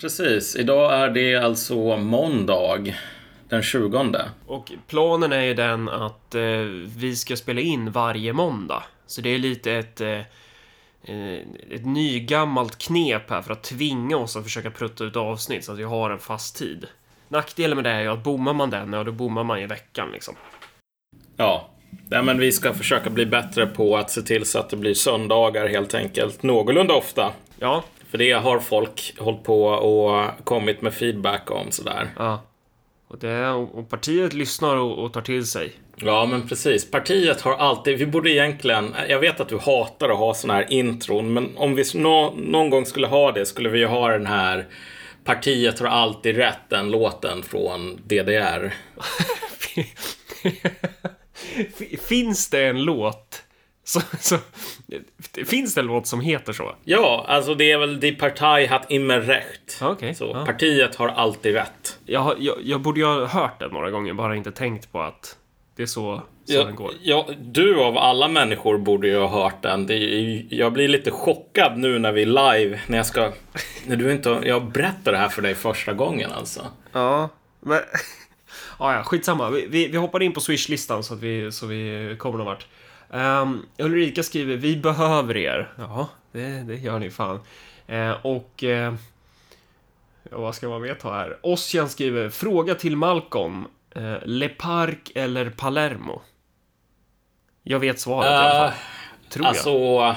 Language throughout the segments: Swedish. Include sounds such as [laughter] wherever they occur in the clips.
Precis, idag är det alltså måndag den 20. Och planen är ju den att eh, vi ska spela in varje måndag. Så det är lite ett, eh, eh, ett nygammalt knep här för att tvinga oss att försöka prutta ut avsnitt så att vi har en fast tid. Nackdelen med det är ju att bommar man den, ja då bommar man i veckan liksom. Ja, Nej, men vi ska försöka bli bättre på att se till så att det blir söndagar helt enkelt någorlunda ofta. Ja, För det har folk hållit på och kommit med feedback om sådär. ja. Och, det, och partiet lyssnar och, och tar till sig. Ja, men precis. Partiet har alltid, vi borde egentligen, jag vet att du hatar att ha sådana här intron, men om vi nå, någon gång skulle ha det skulle vi ju ha den här Partiet har alltid rätt, den låten från DDR. [laughs] Finns det en låt så, så, Finns det en låt som heter så? Ja, alltså det är väl Die Partei hat immer recht. Okej. Så ja. partiet har alltid rätt. Jag, jag, jag borde ju ha hört den några gånger, bara inte tänkt på att det är så, så den Ja, går. ja, du av alla människor borde ju ha hört den. Det är, jag blir lite chockad nu när vi är live. När jag ska... När du inte... Jag berättar det här för dig första gången alltså. Ja, men... [laughs] ja, ja, skitsamma. Vi, vi, vi hoppar in på Swish-listan så att vi, så vi kommer någon vart. Um, Ulrika skriver, vi behöver er. Ja, det, det gör ni fan. Eh, och... eh, ja, vad ska man mer ta här? Ossian skriver, fråga till Malcolm. Uh, Le Parc eller Palermo? Jag vet svaret i alla fall. Uh, Tror jag. alltså...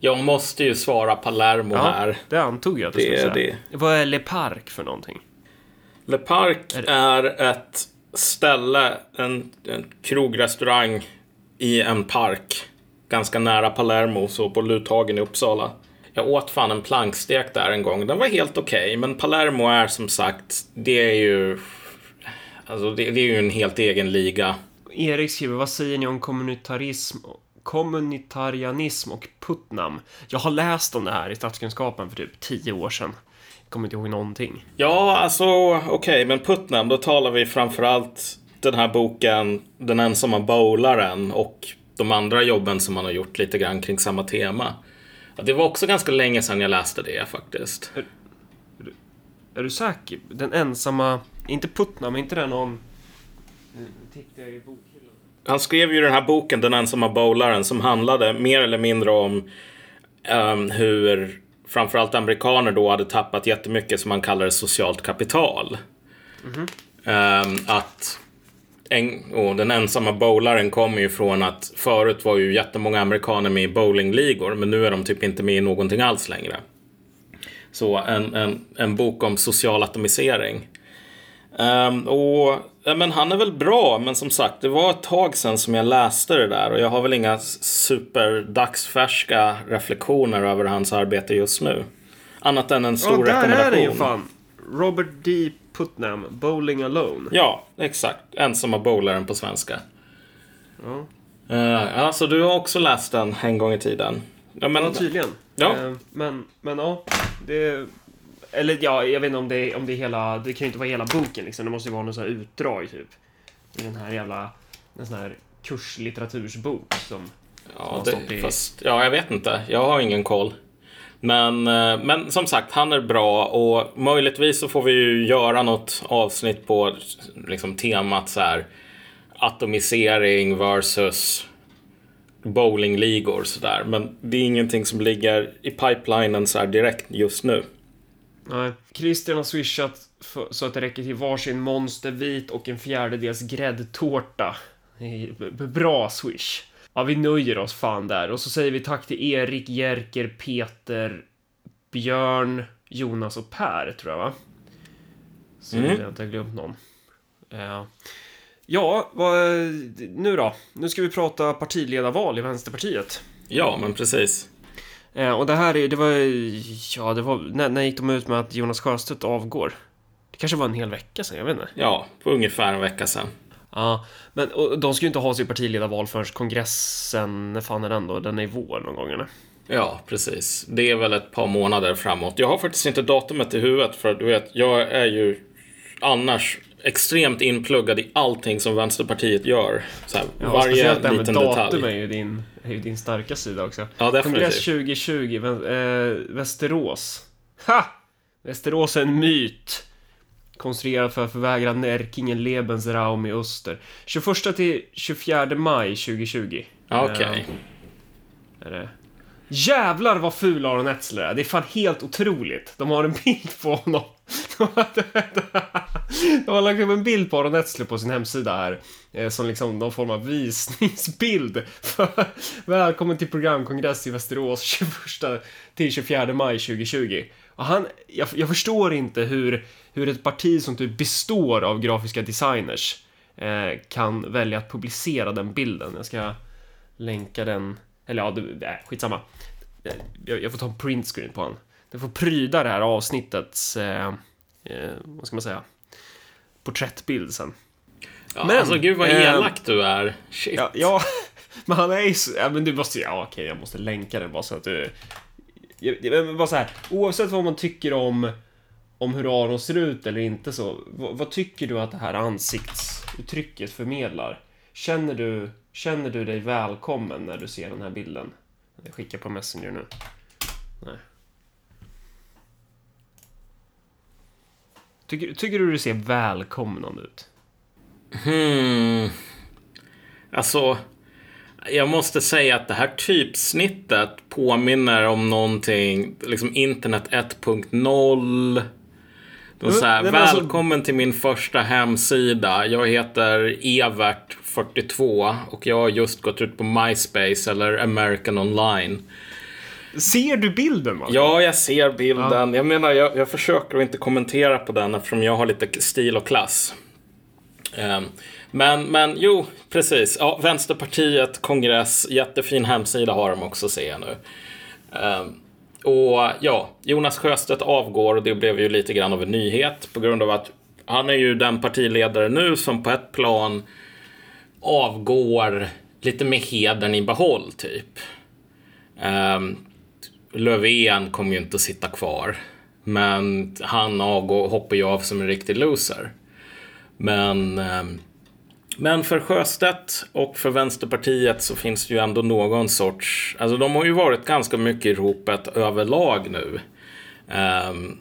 Jag måste ju svara Palermo Ja, här. det antog jag att du Det skulle säga. Vad är Le Parc för någonting? Le Parc Är är, ett ställe, en, en krogrestaurang i en park. Ganska nära Palermo, så på Luthagen i Uppsala. Jag åt fan en plankstek där en gång. Den var helt okej, men Palermo är som sagt, det är ju... Alltså det, det är ju en helt egen liga. Erik skriver, vad säger ni om kommunitarism, kommunitarianism och Putnam? Jag har läst om det här i statskunskapen för typ tio år sedan. Jag kommer inte ihåg någonting. Ja, alltså okej, men Putnam, då talar vi framförallt den här boken Den ensamma bowlaren och de andra jobben som man har gjort lite grann kring samma tema. Det var också ganska länge sedan jag läste det faktiskt. Är du säker? Den ensamma, inte Putnam, inte den om... Nu tittar jag i bokhyllan. Han skrev ju den här boken Den ensamma bowlaren som handlade mer eller mindre om ehm, hur framförallt amerikaner då hade tappat jättemycket som man kallar socialt kapital. Ehm, att en, och den ensamma bowlaren kommer ju från att förut var ju jättemånga amerikaner med i bowlingligor men nu är de typ inte med i någonting alls längre. Så en, en, en bok om social atomisering. Ehm, och, ja, men han är väl bra, men som sagt, det var ett tag sedan som jag läste det där och jag har väl inga superdagsfärska reflektioner över hans arbete just nu. Annat än en stor Ja, där rekommendation. är det ju fan! Robert D. Putnam, Bowling Alone. Ja, exakt. Ensamma bowlaren på svenska. Ja. Uh, alltså, du har också läst den en gång i tiden. Ja, men, Ja, tydligen. Ja. Eh, men, men ja, det... Eller ja, jag vet inte om det, är- om det är hela... Det kan ju inte vara hela boken liksom. Det måste ju vara någon sån här utdrag typ. I den här jävla... En sån här kurslitteratursbok som... ja, har det, i- fast, ja, jag vet inte. Jag har ingen koll. Men, eh, men som sagt, han är bra och möjligtvis så får vi ju göra något avsnitt på liksom, temat så här atomisering versus bowlingligor sådär. Men det är ingenting som ligger i pipelinen så här direkt just nu. Nej. Christian har swishat för, så att det räcker till varsin monstervit och en fjärdedels gräddtårta. Bra swish. Ja, vi nöjer oss fan där. Och så säger vi tack till Erik, Jerker, Peter, Björn, Jonas och Per, tror jag va? Så Mm. jag inte har glömt någon. Eh, Ja, vad, nu då? Nu ska vi prata partiledarval i Vänsterpartiet. Ja, men precis. Eh, och det här är, det var, ja det var, när, när gick de ut med att Jonas Sjöstedt avgår? Det kanske var en hel vecka sedan, jag vet inte. Ja, på ungefär en vecka sedan. Ja, men och, de ska ju inte ha sitt partiledarval förrän kongressen, när fan är den då? Den är i vår någon gång eller? Ja, precis. Det är väl ett par månader framåt. Jag har faktiskt inte datumet i huvudet för du vet, jag är ju annars extremt inpluggad i allting som Vänsterpartiet gör. Så här, Ja, varje speciellt det här med liten datum detalj. är ju din, är ju din starka sida också. Ja, Kongress definitivt. 2020, Vän- eh, Västerås. Ha! Västerås är en myt. Konstruerad för att förvägra Närkingen Lebensraum i öster. 21 till 24 maj 2020. Okej. Är det? Jävlar vad ful Aron Etzler är. Det är fan helt otroligt. De har en bild på honom. [laughs] De har lagt upp en bild på Aron Etzler på sin hemsida här. eh, Som liksom någon form av visningsbild. [laughs] För Välkommen till programkongress i Västerås 21 till 24 maj 2020. Och han, jag, jag förstår inte hur, hur ett parti som typ består av grafiska designers eh, kan välja att publicera den bilden. Jag ska länka den. Eller ja, det, äh, skitsamma. Eh, Jag, jag får ta en printscreen på han. Det får pryda det här avsnittets, eh, eh, vad ska man säga, porträttbild sen. Ja, Men, alltså gud vad eh, elak du är. Shit. Ja, ja [laughs] men han är ju så, ja, men du måste, ja okej, jag måste länka den bara så att du... Jag, men bara så här, oavsett vad man tycker om, om hur Aron ser ut eller inte så, vad, vad tycker du att det här ansiktsuttrycket förmedlar? Känner du, känner du dig välkommen när du ser den här bilden? Jag skickar på Messenger nu. Nej. Tycker, tycker du du ser välkomnande ut? Hmm. Alltså, jag måste säga att det här typsnittet påminner om någonting, liksom internet 1.0. De så här, men alltså- välkommen till min första hemsida. Jag heter Evert42 och jag har just gått ut på MySpace eller American Online. Ser du bilden? Va? Ja, jag ser bilden. Jag menar, jag, jag försöker att inte kommentera på den eftersom jag har lite stil och klass. Ehm, men, men jo, precis. Ja, Vänsterpartiet, kongress, jättefin hemsida har de också ser jag nu. Um, och ja, Jonas Sjöstedt avgår och det blev ju lite grann av en nyhet på grund av att han är ju den partiledare nu som på ett plan avgår lite med hedern i behåll typ. Um, Löfven kommer ju inte att sitta kvar. Men han avgår, hoppar ju av som en riktig loser. Men, um, men för Sjöstedt och för Vänsterpartiet så finns det ju ändå någon sorts... Alltså de har ju varit ganska mycket i ropet överlag nu. Ehm,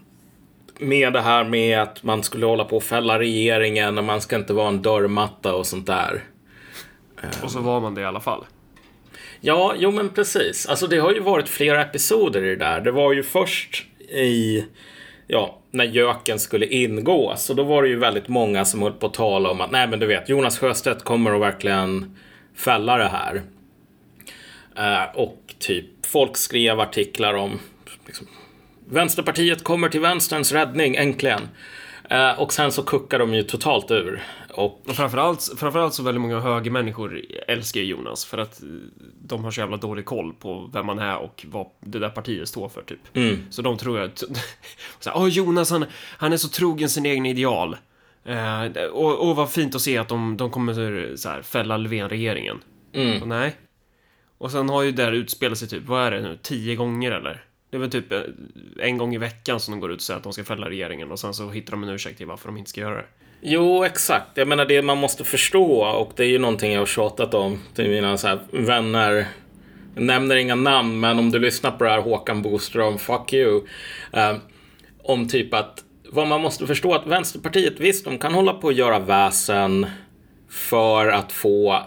med det här med att man skulle hålla på att fälla regeringen och man ska inte vara en dörrmatta och sånt där. Och så var man det i alla fall. Ja, jo men precis. Alltså det har ju varit flera episoder i det där. Det var ju först i, ja, när Jöken skulle ingå. Så då var det ju väldigt många som höll på att tala om att, nej men du vet, Jonas Sjöstedt kommer att verkligen fälla det här. Eh, och typ, folk skrev artiklar om, liksom, Vänsterpartiet kommer till vänsterns räddning, äntligen. Eh, och sen så kuckar de ju totalt ur. Och Och framförallt, framförallt så väldigt många högermänniskor älskar ju Jonas för att de har så jävla dålig koll på vem man är och vad det där partiet står för typ. Så de tror att, [laughs] så här, "Åh, Jonas han, han är så trogen sin egen ideal. Eh, och, och vad fint att se att de, de kommer så här, fälla Löfven-regeringen. Och nej. Och sen har ju det där utspelat sig typ, vad är det nu, tio gånger eller? Det är väl typ eh, en gång i veckan som de går ut och säger att de ska fälla regeringen och sen så hittar de en ursäkt till varför de inte ska göra det. Jo, exakt. Jag menar det man måste förstå och det är ju någonting jag har tjatat om till mina så här vänner. Jag nämner inga namn, men om du lyssnar på det här Håkan Boström, fuck you. Eh, om typ att vad man måste förstå att Vänsterpartiet, visst, de kan hålla på att göra väsen för att få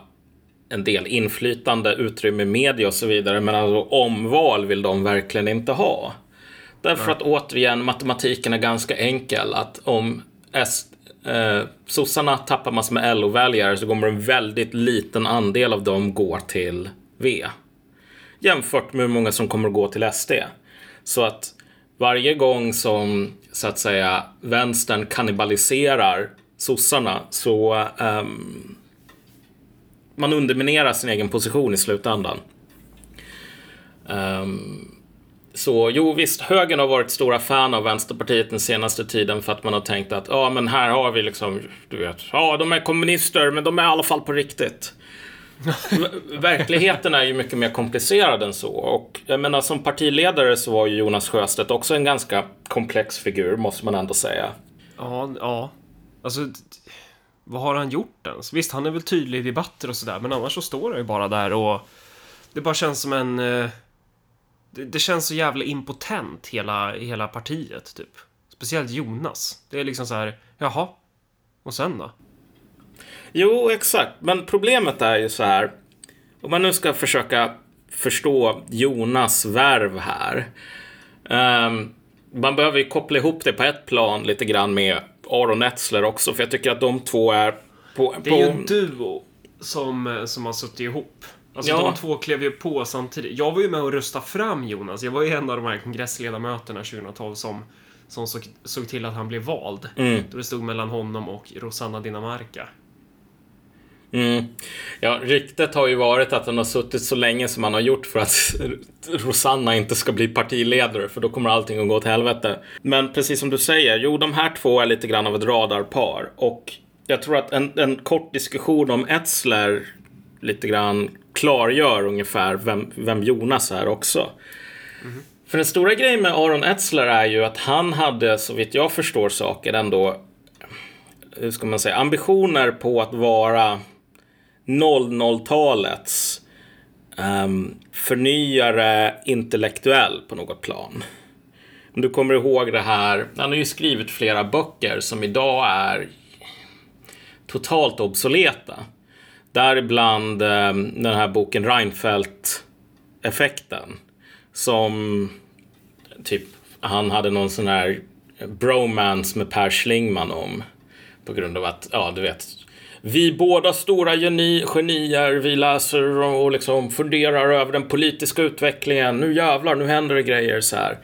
en del inflytande, utrymme i media och så vidare. Men alltså omval vill de verkligen inte ha. Därför att återigen, matematiken är ganska enkel. Att om S, eh, sossarna tappar massor med LO-väljare så kommer en väldigt liten andel av dem gå till V. Jämfört med hur många som kommer gå till SD. Så att varje gång som så att säga vänstern kannibaliserar sossarna så ehm, man underminerar sin egen position i slutändan. Ehm, så jo, visst, högern har varit stora fan av Vänsterpartiet den senaste tiden för att man har tänkt att ja, men här har vi liksom, du vet, ja, de är kommunister, men de är i alla fall på riktigt. [laughs] Ver- Verkligheten är ju mycket mer komplicerad än så. Och jag menar, som partiledare så var ju Jonas Sjöstedt också en ganska komplex figur, måste man ändå säga. Ja, ja. Alltså, vad har han gjort ens? Visst, han är väl tydlig i debatter och sådär, men annars så står han ju bara där och det bara känns som en... Eh, det, det känns så jävla impotent, hela, hela partiet, typ. Speciellt Jonas. Det är liksom så här, jaha, och sen då? Jo, exakt. Men problemet är ju så här. Om man nu ska försöka förstå Jonas värv här. Um, man behöver ju koppla ihop det på ett plan lite grann med Aron Etzler också. För jag tycker att de två är på... Det är ju en duo som, som har suttit ihop. Alltså ja. de två klev ju på samtidigt. Jag var ju med och röstade fram Jonas. Jag var ju en av de här kongressledamöterna 2012 som, som såg, såg till att han blev vald. Mm. Då det stod mellan honom och Rosanna Dinamarca. Mm. Ja, ryktet har ju varit att han har suttit så länge som han har gjort för att [laughs] Rosanna inte ska bli partiledare, för då kommer allting att gå åt helvete. Men precis som du säger, jo, de här två är lite grann av ett radarpar och jag tror att en, en kort diskussion om Etzler lite grann klargör ungefär vem, vem Jonas är också. Mm. För den stora grejen med Aron Etzler är ju att han hade, så vitt jag förstår saker, ändå hur ska man säga, ambitioner på att vara 00-talets um, ehm, förnyare intellektuell på något plan. Om du kommer ihåg det här, han har ju skrivit flera böcker som idag är totalt obsoleta. Däribland um, den här boken Reinfeldt-effekten. Som typ, han hade någon sån här bromance med Per Schlingman om. På grund av att, ja du vet, vi båda stora geni, genier, vi läser och liksom funderar över den politiska utvecklingen. Nu jävlar, nu händer det grejer så här.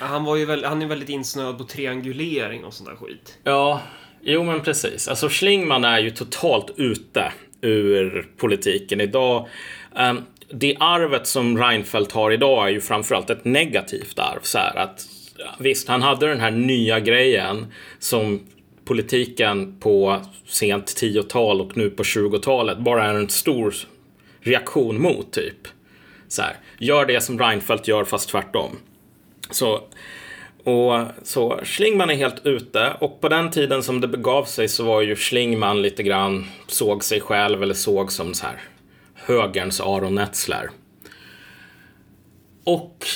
Han, var ju väl, han är väldigt insnöad på triangulering och sånt där skit. Ja, jo men precis. Alltså Schlingman är ju totalt ute ur politiken idag. Um, det arvet som Reinfeldt har idag är ju framförallt ett negativt arv. Så här, att, visst, han hade den här nya grejen som politiken på sent 10-tal och nu på 20-talet bara är en stor reaktion mot typ. Så här, gör det som Reinfeldt gör fast tvärtom. Så, och, så Schlingman är helt ute och på den tiden som det begav sig så var ju Schlingman lite grann, såg sig själv eller såg som så här högerns Aron Netzler. Och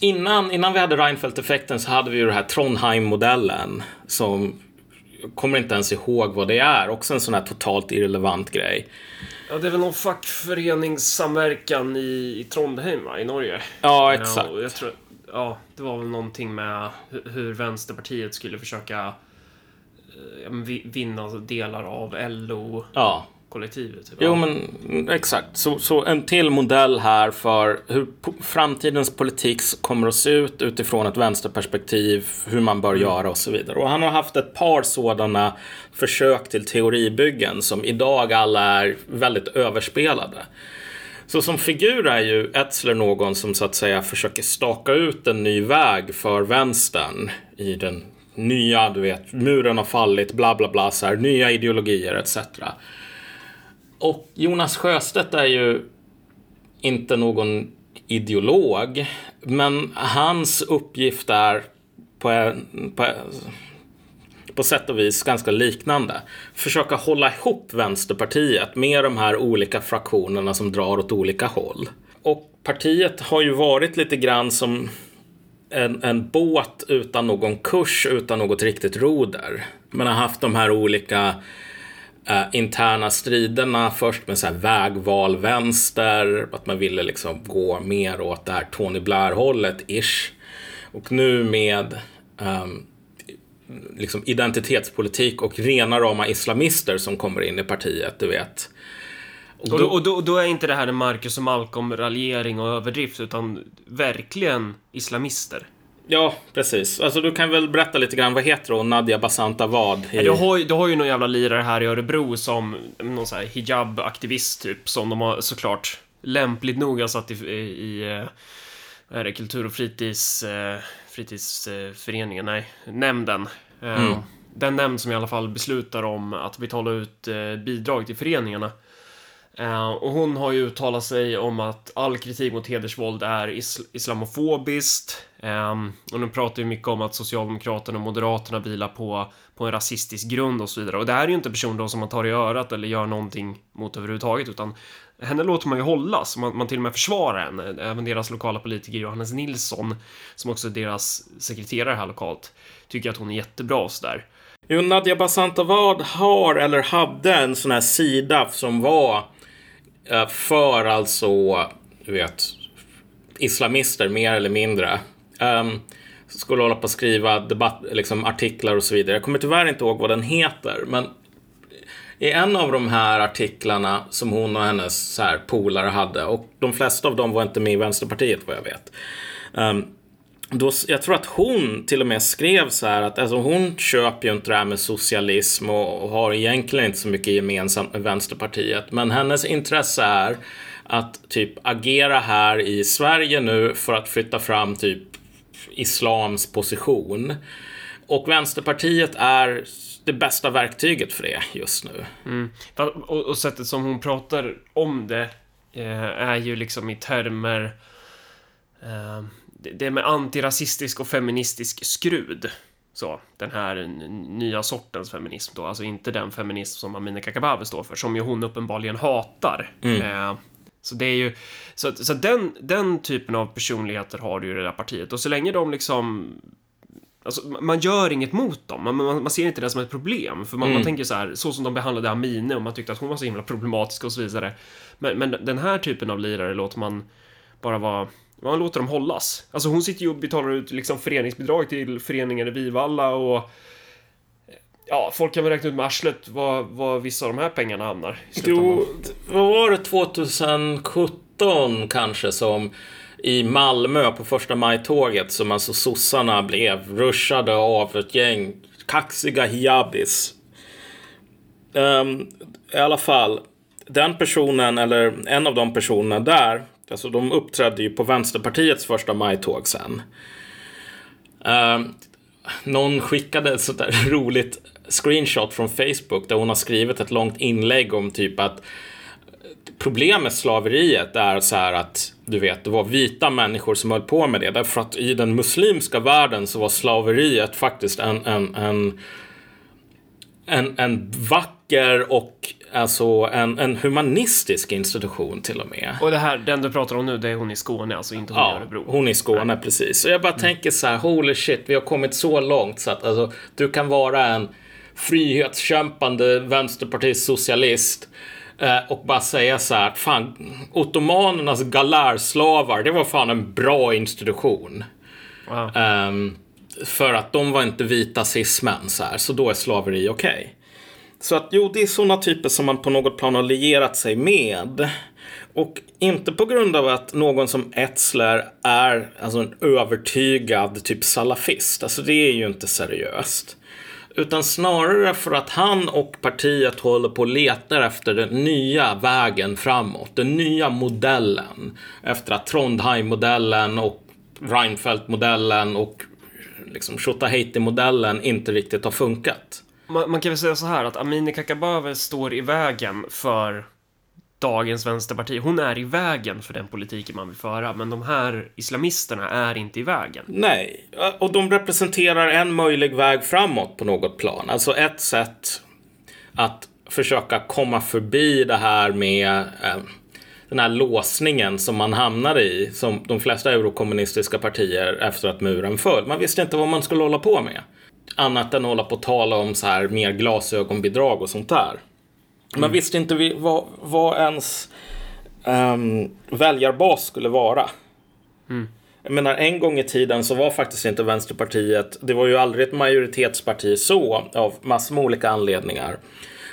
innan, innan vi hade Reinfeldt-effekten så hade vi ju den här Trondheim-modellen som jag kommer inte ens ihåg vad det är. Också en sån här totalt irrelevant grej. Ja, det är väl någon fackföreningssamverkan i, i Trondheim, va? I Norge. Ja, exakt. Ja, jag tror, ja, det var väl någonting med hur Vänsterpartiet skulle försöka eh, vinna delar av LO. Ja kollektivet. Typ. Jo, men exakt. Så, så en till modell här för hur framtidens politik kommer att se ut utifrån ett vänsterperspektiv, hur man bör mm. göra och så vidare. Och han har haft ett par sådana försök till teoribyggen som idag alla är väldigt överspelade. Så som figur är ju Etzler någon som så att säga försöker staka ut en ny väg för vänstern i den nya, du vet, muren har fallit, bla bla bla, så här, nya ideologier etc. Och Jonas Sjöstedt är ju inte någon ideolog, men hans uppgift är på, på, på sätt och vis ganska liknande. Försöka hålla ihop Vänsterpartiet med de här olika fraktionerna som drar åt olika håll. Och partiet har ju varit lite grann som en, en båt utan någon kurs, utan något riktigt roder. Man har haft de här olika Uh, interna striderna först med så här vägval vänster, att man ville liksom gå mer åt det här Tony Blair-hållet, ish. Och nu med um, liksom identitetspolitik och rena rama islamister som kommer in i partiet, du vet. Och då, och då, och då är inte det här en Marcus och Malcolm-raljering och överdrift, utan verkligen islamister. Ja, precis. Alltså du kan väl berätta lite grann, vad heter hon, Nadia Basanta vad? I... du, har, du har ju någon jävla lirare här i Örebro som någon sån här hijab-aktivist typ, som de har såklart lämpligt nog har satt i, i, i eh, vad är det, kultur och fritids, eh, fritidsföreningen, nej, nämnden. Eh, mm. Den nämnd som i alla fall beslutar om att betala ut bidrag till föreningarna. Eh, och hon har ju uttalat sig om att all kritik mot hedersvåld är islamofobiskt. Ehm, och nu pratar ju mycket om att Socialdemokraterna och Moderaterna vilar på, på en rasistisk grund och så vidare. Och det här är ju inte personer som man tar i örat eller gör någonting mot överhuvudtaget, utan henne låter man ju hållas. Man, man till och med försvarar henne. Även deras lokala politiker Johannes Nilsson, som också är deras sekreterare här lokalt, tycker att hon är jättebra och sådär. Jo, Nadja Basantavad har eller hade en sån här sida som var Eh, för alltså, du vet, islamister mer eller mindre. Um, skulle hålla på att skriva debatt, liksom artiklar och så vidare. Jag kommer tyvärr inte ihåg vad den heter, men i en av de här artiklarna som hon och hennes så här, polare hade, och de flesta av dem var inte med i Vänsterpartiet vad jag vet. Um, då, jag tror att hon till och med skrev så här att alltså, hon köper ju inte det här med socialism och, och har egentligen inte så mycket gemensamt med Vänsterpartiet. Men hennes intresse är att typ agera här i Sverige nu för att flytta fram typ islams position. Och Vänsterpartiet är det bästa verktyget för det just nu. Mm. Och, och sättet som hon pratar om det eh, är ju liksom i termer eh, det är med antirasistisk och feministisk skrud. Så, den här nya sortens feminism då, alltså inte den feminism som Amineh Kakabaveh står för, som ju hon uppenbarligen hatar. Mm. Eh, så det är ju, så, så den, den typen av personligheter har du ju i det där partiet och så länge de liksom Alltså, man gör inget mot dem, man, man, man ser inte det som ett problem. För man, mm. man tänker så här, så som de behandlade Amine och man tyckte att hon var så himla problematisk och så vidare. Men, men den här typen av lirare låter man bara vara man låter dem hållas. Alltså hon sitter ju och betalar ut liksom föreningsbidrag till föreningar i Vivalla och Ja, folk kan väl räkna ut med arslet var, var vissa av de här pengarna hamnar. Jo, vad var det 2017 kanske som i Malmö på första maj-tåget som alltså sossarna blev rushade av ett gäng kaxiga hijabis. Um, I alla fall, den personen, eller en av de personerna där, alltså de uppträdde ju på Vänsterpartiets första maj-tåg sen. Um, någon skickade ett sånt där [laughs] roligt screenshot från Facebook där hon har skrivit ett långt inlägg om typ att problemet med slaveriet är så här att du vet, det var vita människor som höll på med det. Därför att i den muslimska världen så var slaveriet faktiskt en, en, en, en, en vacker och alltså en, en humanistisk institution till och med. Och det här, den du pratar om nu, det är hon i Skåne, alltså inte hon ja, i Örebro? hon i Skåne, Nej. precis. Och jag bara mm. tänker så här, holy shit, vi har kommit så långt så att alltså, du kan vara en frihetskämpande vänsterpartist socialist Eh, och bara säga så här, fan, ottomanernas galärslavar, det var fan en bra institution. Wow. Um, för att de var inte vita cismän så här, så då är slaveri okej. Okay. Så att jo, det är sådana typer som man på något plan har lierat sig med. Och inte på grund av att någon som Etzler är alltså en övertygad typ salafist. Alltså det är ju inte seriöst. Utan snarare för att han och partiet håller på och letar efter den nya vägen framåt. Den nya modellen. Efter att Trondheim-modellen och Reinfeldt-modellen och liksom Tjotahejti-modellen inte riktigt har funkat. Man, man, kan väl säga så här att Amineh Kakabaveh står i vägen för dagens vänsterparti. Hon är i vägen för den politiken man vill föra, men de här islamisterna är inte i vägen. Nej, och de representerar en möjlig väg framåt på något plan. Alltså ett sätt att försöka komma förbi det här med eh, den här låsningen som man hamnade i, som de flesta eurokommunistiska partier efter att muren föll. Man visste inte vad man skulle hålla på med. Annat än att hålla på och tala om så här mer glasögonbidrag och sånt där. Man mm. visste inte vad, vad ens um, väljarbas skulle vara. Mm. Jag menar, en gång i tiden så var faktiskt inte Vänsterpartiet, det var ju aldrig ett majoritetsparti så, av massor med olika anledningar.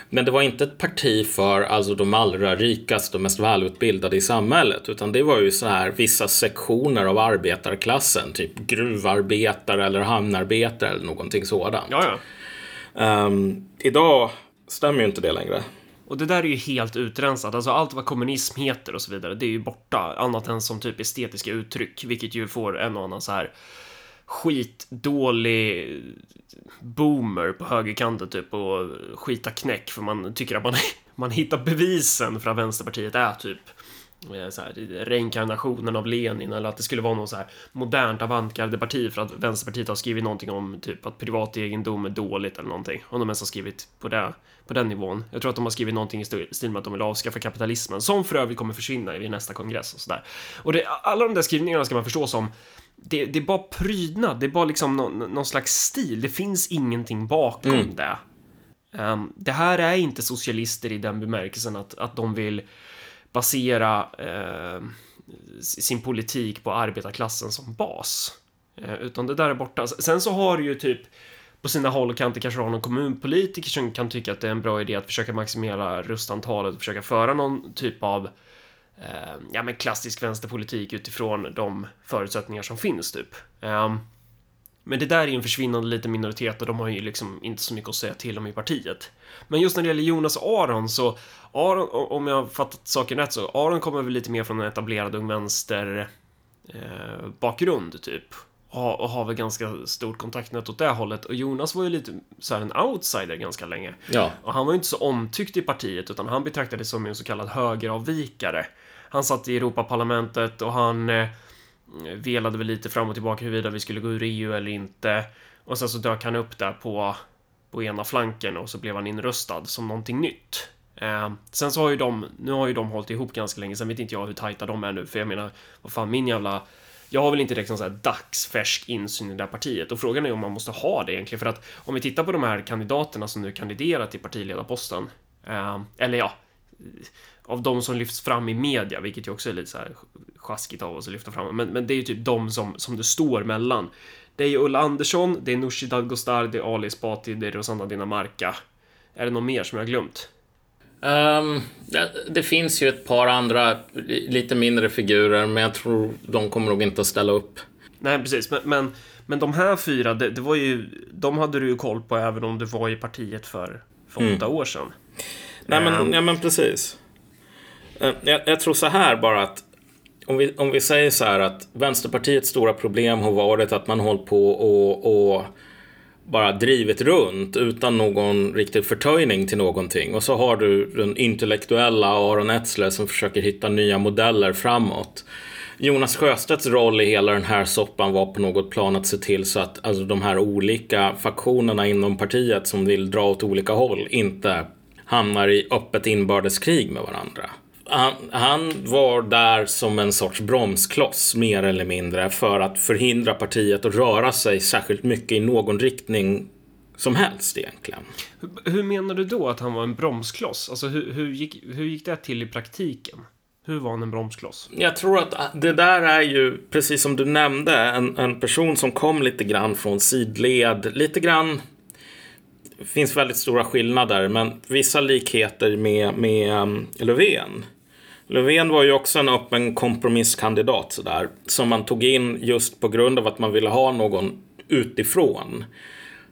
Men det var inte ett parti för alltså, de allra rikaste och mest välutbildade i samhället, utan det var ju så här vissa sektioner av arbetarklassen, typ gruvarbetare eller hamnarbetare eller någonting sådant. Ja, ja. Um, idag stämmer ju inte det längre. Och det där är ju helt utrensat, alltså allt vad kommunism heter och så vidare, det är ju borta, annat än som typ estetiska uttryck, vilket ju får en och annan så här skitdålig boomer på högerkanten typ och skita knäck för man tycker att man, [laughs] man hittar bevisen för att Vänsterpartiet är typ eh, så här, reinkarnationen av Lenin eller att det skulle vara något så här modernt avantgarde-parti för att Vänsterpartiet har skrivit någonting om typ att privat egendom är dåligt eller någonting. Om de ens har skrivit på, det, på den nivån. Jag tror att de har skrivit någonting i stil med att de vill avskaffa kapitalismen, som för övrigt kommer försvinna i nästa kongress och sådär. Och det, alla de där skrivningarna ska man förstå som det, det är bara prydnad, det är bara liksom någon, någon slags stil. Det finns ingenting bakom mm. det. Um, det här är inte socialister i den bemärkelsen att, att de vill basera eh, sin politik på arbetarklassen som bas. Eh, utan det där är borta. Sen så har du ju typ på sina håll kan kanter kanske ha någon kommunpolitiker som kan tycka att det är en bra idé att försöka maximera röstantalet och försöka föra någon typ av eh, ja, men klassisk vänsterpolitik utifrån de förutsättningar som finns typ. Eh, men det där är ju en försvinnande liten minoritet och de har ju liksom inte så mycket att säga till om i partiet. Men just när det gäller Jonas och Aron så, Aron, om jag har fattat saken rätt så, Aron kommer väl lite mer från en etablerad ung vänster eh, bakgrund typ. Och, och har väl ganska stort kontaktnät åt det hållet. Och Jonas var ju lite så här en outsider ganska länge. Ja. Och han var ju inte så omtyckt i partiet utan han betraktades som en så kallad högeravvikare. Han satt i Europaparlamentet och han eh, velade väl lite fram och tillbaka huruvida vi skulle gå ur EU eller inte. Och sen så dök han upp där på, på ena flanken och så blev han inröstad som någonting nytt. Eh, sen så har ju de, nu har ju de hållit ihop ganska länge, sen vet inte jag hur tajta de är nu, för jag menar, vad fan, min jävla jag har väl inte direkt någon sån här dagsfärsk insyn i det här partiet och frågan är om man måste ha det egentligen för att om vi tittar på de här kandidaterna som nu kandiderar till partiledarposten eh, eller ja av de som lyfts fram i media, vilket ju också är lite så här sjaskigt av oss att lyfta fram. Men, men det är ju typ de som, som det står mellan. Det är ju Ulla Andersson, det är Nooshi Dadgostar, det är Ali Esbati, det är Rosanna Dinamarca. Är det någon mer som jag har glömt? Um, det, finns ju ett par andra lite mindre figurer, men jag tror de kommer nog inte att ställa upp. Nej, precis. Men, men, men de här fyra, det, det var ju, de hade du ju koll på även om du var i partiet för, för mm. åtta år sedan. Nej, men, um, ja, men precis. Eh, jag, jag, tror så här bara att om vi, om vi säger så här att Vänsterpartiets stora problem har varit att man hållit på och, och bara drivit runt utan någon riktig förtöjning till någonting. Och så har du den intellektuella Aron Etzler som försöker hitta nya modeller framåt. Jonas Sjöstedts roll i hela den här soppan var på något plan att se till så att alltså, de här olika faktionerna inom partiet som vill dra åt olika håll inte hamnar i öppet inbördeskrig med varandra han, han, var där som en sorts bromskloss mer eller mindre för att förhindra partiet att röra sig särskilt mycket i någon riktning som helst egentligen. Hur, hur menar du då att han var en bromskloss? Alltså hur, hur, gick, hur gick det till i praktiken? Hur var han en bromskloss? Jag tror att det där är ju, precis som du nämnde, en, en person som kom lite grann från sidled, lite grann det finns väldigt stora skillnader, men vissa likheter med, med um, Löfven. Löfven var ju också en öppen kompromisskandidat sådär, som man tog in just på grund av att man ville ha någon utifrån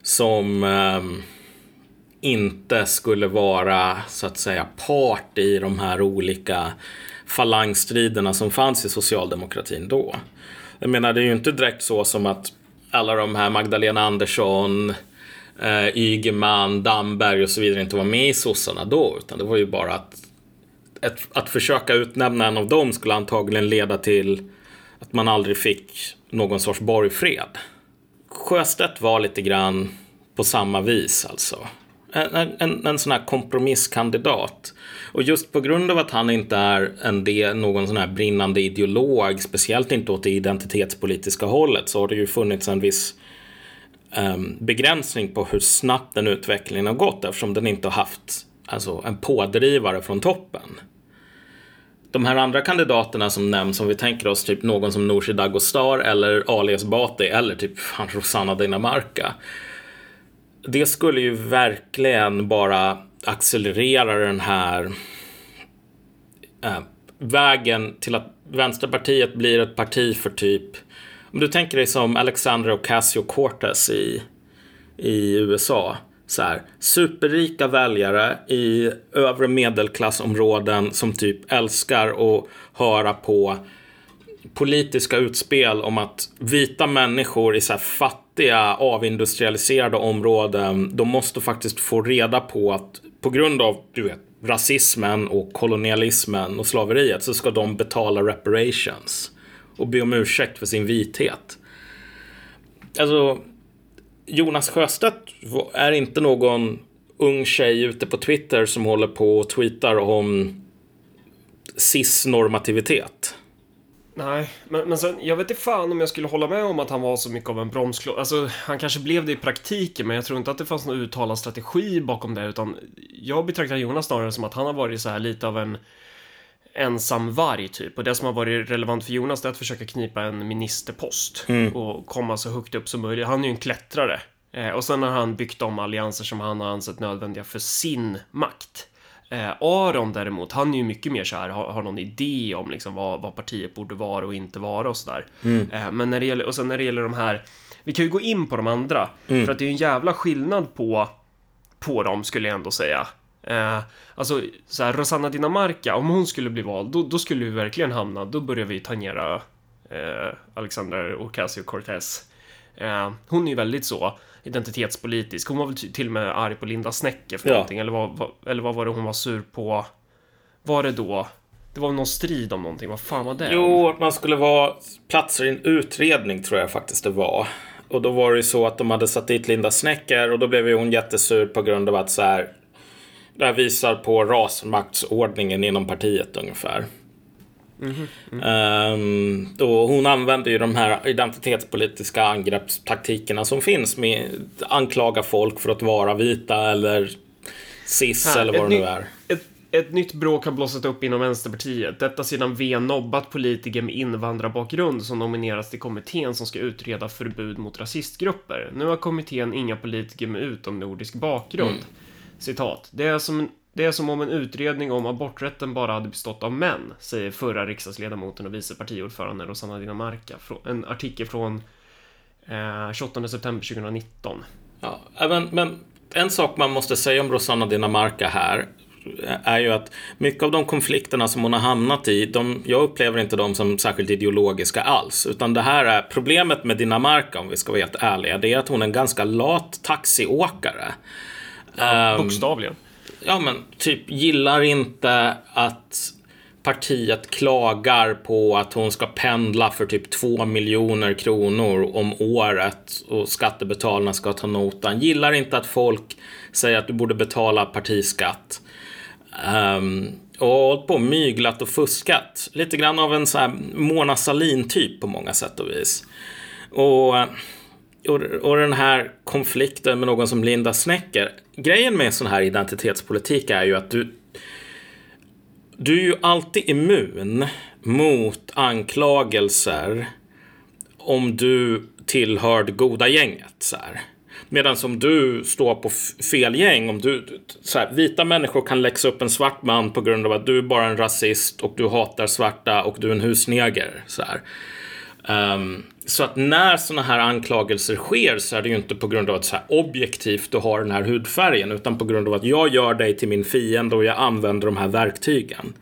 som eh, inte skulle vara så att säga part i de här olika falangstriderna som fanns i socialdemokratin då. Jag menar, det är ju inte direkt så som att alla de här Magdalena Andersson, eh, Ygeman, Damberg och så vidare inte var med i sossarna då, utan det var ju bara att ett, att försöka utnämna en av dem skulle antagligen leda till att man aldrig fick någon sorts borgfred. Sjöstedt var lite grann på samma vis alltså. En, en, en sån här kompromisskandidat. Och just på grund av att han inte är en del, någon sån här brinnande ideolog, speciellt inte åt det identitetspolitiska hållet, så har det ju funnits en viss um, begränsning på hur snabbt den utvecklingen har gått eftersom den inte har haft alltså, en pådrivare från toppen. De här andra kandidaterna som nämns, om vi tänker oss typ någon som Nooshi Dadgostar eller Ali Esbati eller typ han Rosanna Dinamarca. Det skulle ju verkligen bara accelerera den här äh, vägen till att Vänsterpartiet blir ett parti för typ om du tänker dig som Alexandra Ocasio-Cortez i, i USA så här, superrika väljare i övre medelklassområden som typ älskar att höra på politiska utspel om att vita människor i så här fattiga avindustrialiserade områden, de måste faktiskt få reda på att på grund av, du vet, rasismen och kolonialismen och slaveriet så ska de betala reparations och be om ursäkt för sin vithet. Alltså, Jonas Sjöstedt är inte någon ung tjej ute på Twitter som håller på och tweetar om cis-normativitet. Nej, men, men sen, jag vet inte fan om jag skulle hålla med om att han var så mycket av en bromskloss. Alltså, han kanske blev det i praktiken, men jag tror inte att det fanns någon uttalad strategi bakom det, utan jag betraktar Jonas snarare som att han har varit så här lite av en ensam varg typ. Och det som har varit relevant för Jonas är att försöka knipa en ministerpost mm. och komma så högt upp som möjligt. Han är ju en klättrare. Eh, och sen har han byggt de allianser som han har ansett nödvändiga för sin makt. Eh, Aron däremot, han är ju mycket mer så här, har, har någon idé om liksom vad, vad partiet borde vara och inte vara och sådär. Mm. Eh, men när det gäller, och sen när det gäller de här, vi kan ju gå in på de andra, mm. för att det är ju en jävla skillnad på, på dem skulle jag ändå säga. Eh, alltså, så här, Rosanna Dinamarca, om hon skulle bli vald, då, då skulle vi verkligen hamna, då börjar vi tangera eh, Alexander Ocasio-Cortez. Eh, hon är ju väldigt så identitetspolitisk. Hon var väl till och med arg på Linda Snäcker för ja. någonting, eller vad, vad, eller vad var det hon var sur på? Var det då? Det var någon strid om någonting, vad fan var det? Jo, att man skulle vara platser i en utredning tror jag faktiskt det var. Och då var det ju så att de hade satt dit Linda Snäcker och då blev ju hon jättesur på grund av att så här det här visar på rasmaktsordningen inom partiet ungefär. Mm -hmm. um, då hon använder ju de här identitetspolitiska angreppstaktikerna som finns med att anklaga folk för att vara vita eller cis här, eller vad det nu är. Ett, ett nytt bråk har blossat upp inom Vänsterpartiet. Detta sedan V nobbat politiker med invandrarbakgrund som nomineras till kommittén som ska utreda förbud mot rasistgrupper. Nu har kommittén inga politiker med utomnordisk bakgrund. Mm. Citat. Det är, som, det är som om en utredning om aborträtten bara hade bestått av män, säger förra riksdagsledamoten och vice partiordförande Rosanna Dinamarca. En artikel från eh, 28 september 2019. Ja, men, men en sak man måste säga om Rosanna Dinamarca här är ju att mycket av de konflikterna som hon har hamnat i, de, jag upplever inte dem som särskilt ideologiska alls. Utan det här är problemet med Dinamarca, om vi ska vara helt ärliga, det är att hon är en ganska lat taxiåkare. Ja, um, bokstavligen. Ja, men typ gillar inte att partiet klagar på att hon ska pendla för typ två miljoner kronor om året och skattebetalarna ska ta notan. Gillar inte att folk säger att du borde betala partiskatt. Um, och hållit på myglat och fuskat. Lite grann av en så här Mona Sahlin-typ på många sätt och vis. Och och, och den här konflikten med någon som Linda Snäcker. Grejen med sån här identitetspolitik är ju att du du är ju alltid immun mot anklagelser om du tillhör det goda gänget. Så här. Medan om du står på fel gäng, om du, så här, vita människor kan läxa upp en svart man på grund av att du är bara en rasist och du hatar svarta och du är en husneger. Så här. Um, så att när sådana här anklagelser sker så är det ju inte på grund av att så här objektivt du har den här hudfärgen utan på grund av att jag gör dig till min fiende och jag använder de här verktygen.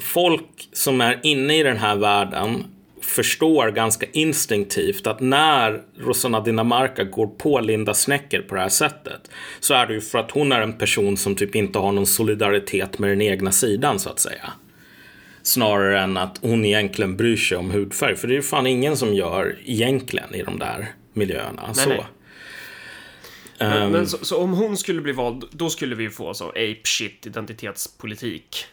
Folk som är inne i den här världen förstår ganska instinktivt att när Rosanna Dinamarca går på Linda Snäcker på det här sättet så är det ju för att hon är en person som typ inte har någon solidaritet med den egna sidan så att säga. Snarare än att hon egentligen bryr sig om hudfärg. För det är fan ingen som gör egentligen i de där miljöerna. Nej, så. Nej. Men, um, men så, så, om hon skulle bli vald, då skulle vi få så ape shit identitetspolitik.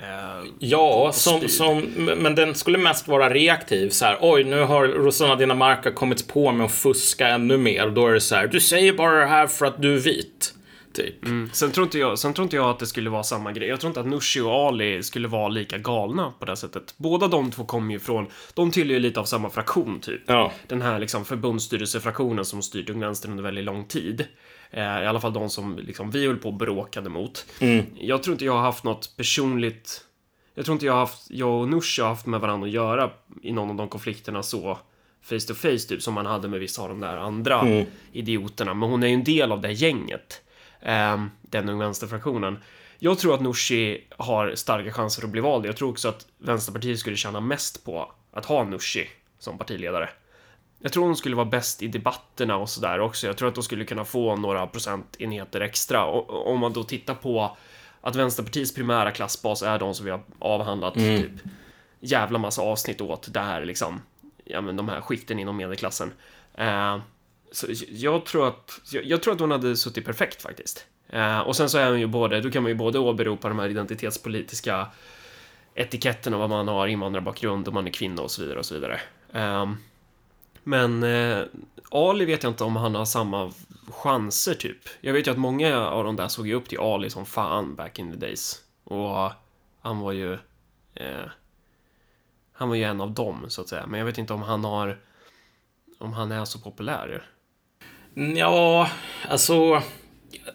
Uh, ja, som, som, men den skulle mest vara reaktiv. Så här, oj, nu har Rosanna Dinamarca kommit på med att fuska ännu mer. Då är det så här, du säger bara det här för att du är vit. Typ. Mm. Sen, tror inte jag, sen tror inte jag att det skulle vara samma grej. Jag tror inte att Nushi och Ali skulle vara lika galna på det sättet. Båda de två kommer ju från, de tillhör ju lite av samma fraktion typ. Ja. Den här liksom förbundsstyrelsefraktionen som styrt Ung Vänster under väldigt lång tid. Eh, I alla fall de som liksom, vi höll på och bråkade mot. Mm. Jag tror inte jag har haft något personligt jag tror inte jag har haft, jag och Nushi har haft med varandra att göra i någon av de konflikterna så face to face typ som man hade med vissa av de där andra mm. idioterna. Men hon är ju en del av det gänget eh, den Ung Vänsterfraktionen. Jag tror att Nooshi har starka chanser att bli vald. Jag tror också att Vänsterpartiet skulle tjäna mest på att ha Nooshi som partiledare. Jag tror hon skulle vara bäst i debatterna och sådär också. Jag tror att hon skulle kunna få några procentenheter extra. Och, om man då tittar på att Vänsterpartiets primära klassbas är de som vi har avhandlat mm. typ jävla massa avsnitt åt där liksom. Ja, men de här skikten inom medelklassen. Uh, så jag tror att jag, jag, tror att hon hade suttit perfekt faktiskt. Eh, och sen så är hon ju både, då kan man ju både åberopa de här identitetspolitiska etiketten och vad man har invandrarbakgrund och man är kvinna och så vidare och så vidare. Um, men eh, Ali vet jag inte om han har samma chanser typ. Jag vet ju att många av de där såg ju upp till Ali som fan back in the days. Och han var ju... Eh, han var ju en av dem så att säga. Men jag vet inte om han har... Om han är så populär. Ja, alltså...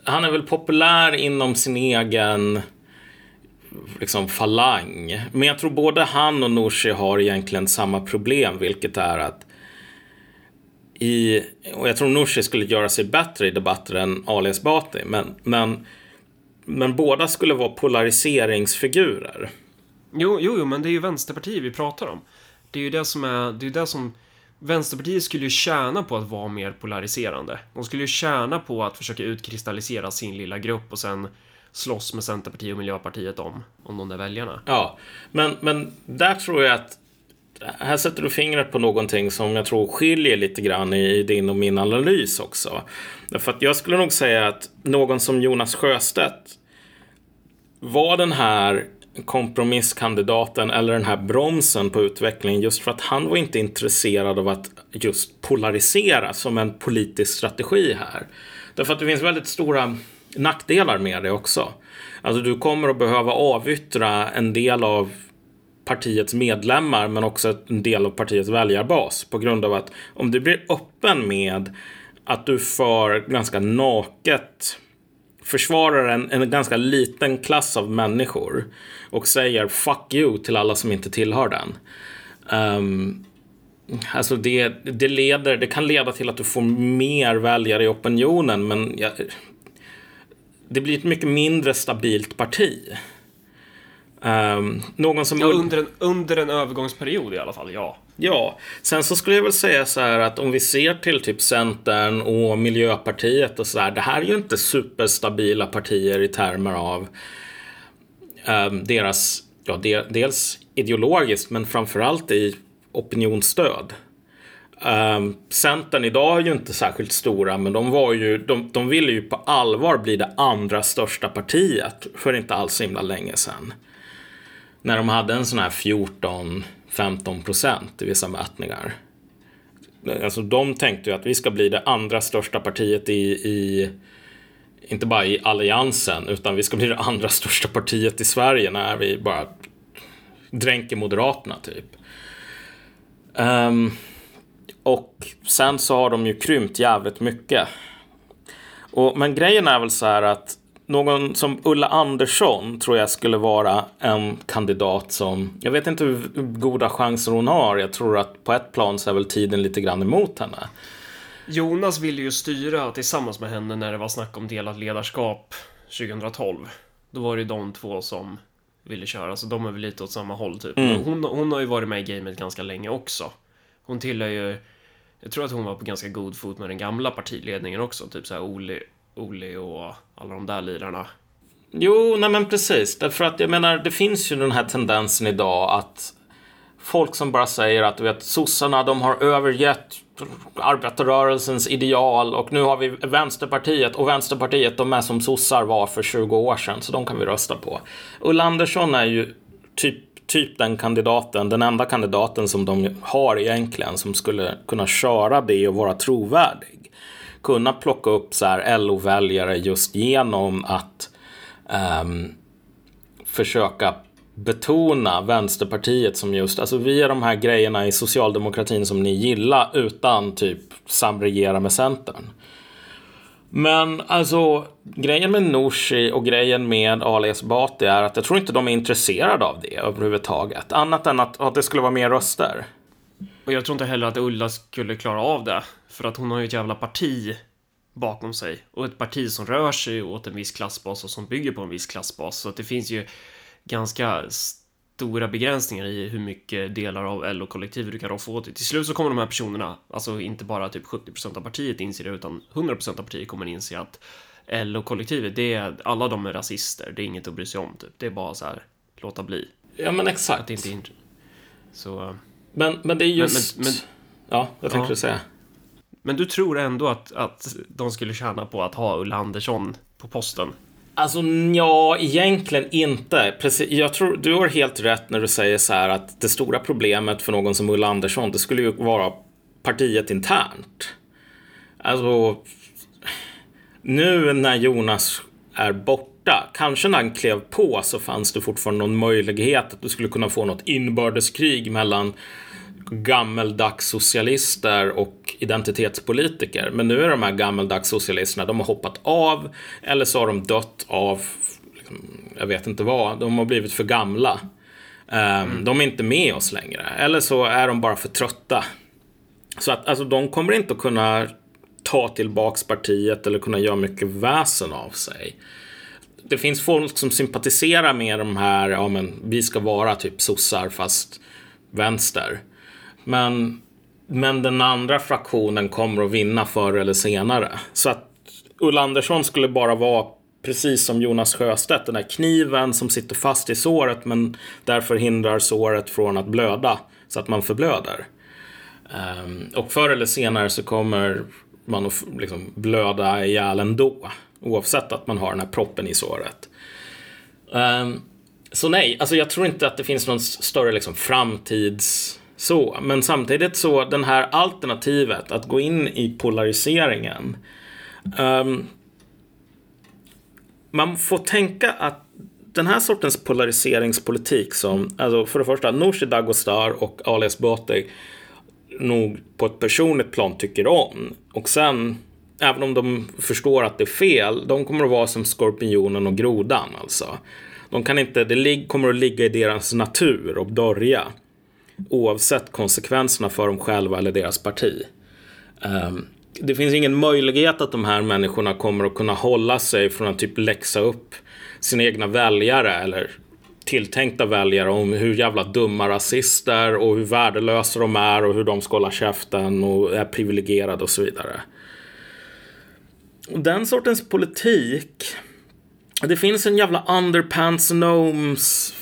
Han är väl populär inom sin egen liksom falang. Men jag tror både han och Nooshi har egentligen samma problem, vilket är att i, och jag tror Nooshi skulle göra sig bättre i debatter än Ali Esbati, men, men, men båda skulle vara polariseringsfigurer. Jo, jo, jo, men det är ju Vänsterpartiet vi pratar om. Det är ju det som är, det är det som Vänsterpartiet skulle ju tjäna på att vara mer polariserande. De skulle ju tjäna på att försöka utkristallisera sin lilla grupp och sen slåss med Centerpartiet och Miljöpartiet om, om de där väljarna. Ja, men, men där tror jag att här sätter du fingret på någonting som jag tror skiljer lite grann i din och min analys också. Därför att jag skulle nog säga att någon som Jonas Sjöstedt var den här kompromisskandidaten eller den här bromsen på utvecklingen just för att han var inte intresserad av att just polarisera som en politisk strategi här. Därför att det finns väldigt stora nackdelar med det också. Alltså du kommer att behöva avyttra en del av partiets medlemmar men också en del av partiets väljarbas på grund av att om du blir öppen med att du för ganska naket försvarar en, en ganska liten klass av människor och säger fuck you till alla som inte tillhör den. Um, alltså det, det, leder, det kan leda till att du får mer väljare i opinionen men jag, det blir ett mycket mindre stabilt parti. Um, någon som... Ja, under, en, under en övergångsperiod i alla fall, ja. Ja, sen så skulle jag väl säga så här att om vi ser till typ Centern och Miljöpartiet och så här. Det här är ju inte superstabila partier i termer av um, deras, ja, de, dels ideologiskt men framförallt i opinionsstöd. Um, Centern idag är ju inte särskilt stora, men de var ju, de, de ville ju på allvar bli det andra största partiet för inte alls så himla länge sedan när de hade en sån här 14-15 procent i vissa mätningar. Alltså de tänkte ju att vi ska bli det andra största partiet i, i inte bara i alliansen, utan vi ska bli det andra största partiet i Sverige när vi bara dränker Moderaterna typ. Um, och sen så har de ju krympt jävligt mycket. Och, men grejen är väl så här att någon som Ulla Andersson tror jag skulle vara en kandidat som, jag vet inte hur goda chanser hon har. Jag tror att på ett plan så är väl tiden lite grann emot henne. Jonas ville ju styra tillsammans med henne när det var snack om delat ledarskap 2012. Då var det de två som ville köra, så de är väl lite åt samma håll typ. Mm. Hon, hon har ju varit med i gamet ganska länge också. Hon tillhör ju, jag tror att hon var på ganska god fot med den gamla partiledningen också, typ såhär Oli, Olle och alla de där lirarna. Jo, nej men precis. Därför att jag menar, det finns ju den här tendensen idag att folk som bara säger att du vet, sossarna de har övergett arbetarrörelsens ideal och nu har vi Vänsterpartiet och Vänsterpartiet de är som sossar var för 20 år sedan så de kan vi rösta på. Ulla Andersson är ju typ, typ den kandidaten, den enda kandidaten som de har egentligen som skulle kunna köra det och vara trovärdig kunna plocka upp så här LO-väljare just genom att um, försöka betona Vänsterpartiet som just, alltså vi är de här grejerna i socialdemokratin som ni gillar utan typ samregera med Centern. Men alltså grejen med Nooshi och grejen med Ali Esbati är att jag tror inte de är intresserade av det överhuvudtaget. Annat än att, att det skulle vara mer röster. Och jag tror inte heller att Ulla skulle klara av det. För att hon har ju ett jävla parti bakom sig. Och ett parti som rör sig åt en viss klassbas och som bygger på en viss klassbas. Så att det finns ju ganska stora begränsningar i hur mycket delar av LO-kollektivet du kan roffa åt dig. Till slut så kommer de här personerna, alltså inte bara typ 70% av partiet inser det, utan 100% av partiet kommer inse att LO-kollektivet, det är, alla de är rasister, det är inget att bry sig om typ. Det är bara så här, låta bli. Ja, men exakt. Att det inte är så, Men, men det är just... Men- men- ja, vad tänkte Ja. du säga? men du tror ändå att, att de skulle tjäna på att ha Ulla Andersson på posten? Alltså ja, egentligen inte. Precis, jag tror du har helt rätt när du säger så här att det stora problemet för någon som Ulla Andersson, det skulle ju vara partiet internt. Alltså, nu när Jonas är borta, kanske när han klev på så fanns det fortfarande någon möjlighet att du skulle kunna få något inbördeskrig mellan gammeldags socialister och identitetspolitiker. Men nu är de här gammeldags socialisterna, de har hoppat av eller så har de dött av, liksom, jag vet inte vad, de har blivit för gamla. Ehm, De är inte med oss längre. Eller så är de bara för trötta. Så att alltså, de kommer inte att kunna ta tillbaks partiet eller kunna göra mycket väsen av sig. Det finns folk som sympatiserar med de här, ja men vi ska vara typ sossar fast vänster. Men, men den andra fraktionen kommer att vinna förr eller senare. Så att Ulla Andersson skulle bara vara precis som Jonas Sjöstedt, den där kniven som sitter fast i såret men därför hindrar såret från att blöda så att man förblöder. Um, och förr eller senare så kommer man att liksom blöda ihjäl ändå. Oavsett att man har den här proppen i såret. Um, så nej, alltså jag tror inte att det finns någon större liksom framtids så. Men samtidigt så den här alternativet att gå in i polariseringen. Um, man får tänka att den här sortens polariseringspolitik som, alltså för det första, Nooshi Dagostar och Ali Esbati nog på ett personligt plan tycker om. Och sen, även om de förstår att det är fel, de kommer att vara som skorpionen och grodan alltså. De kan inte, det kommer att ligga i deras natur och börja. Oavsett konsekvenserna för dem själva eller deras parti. Ehm, det finns ingen möjlighet att de här människorna kommer att kunna hålla sig från att typ läxa upp sina egna väljare eller tilltänkta väljare om hur jävla dumma rasister och hur värdelösa de är och hur de ska hålla käften och är privilegierade och så vidare. Och den sortens politik, det finns en jävla underpants gnomes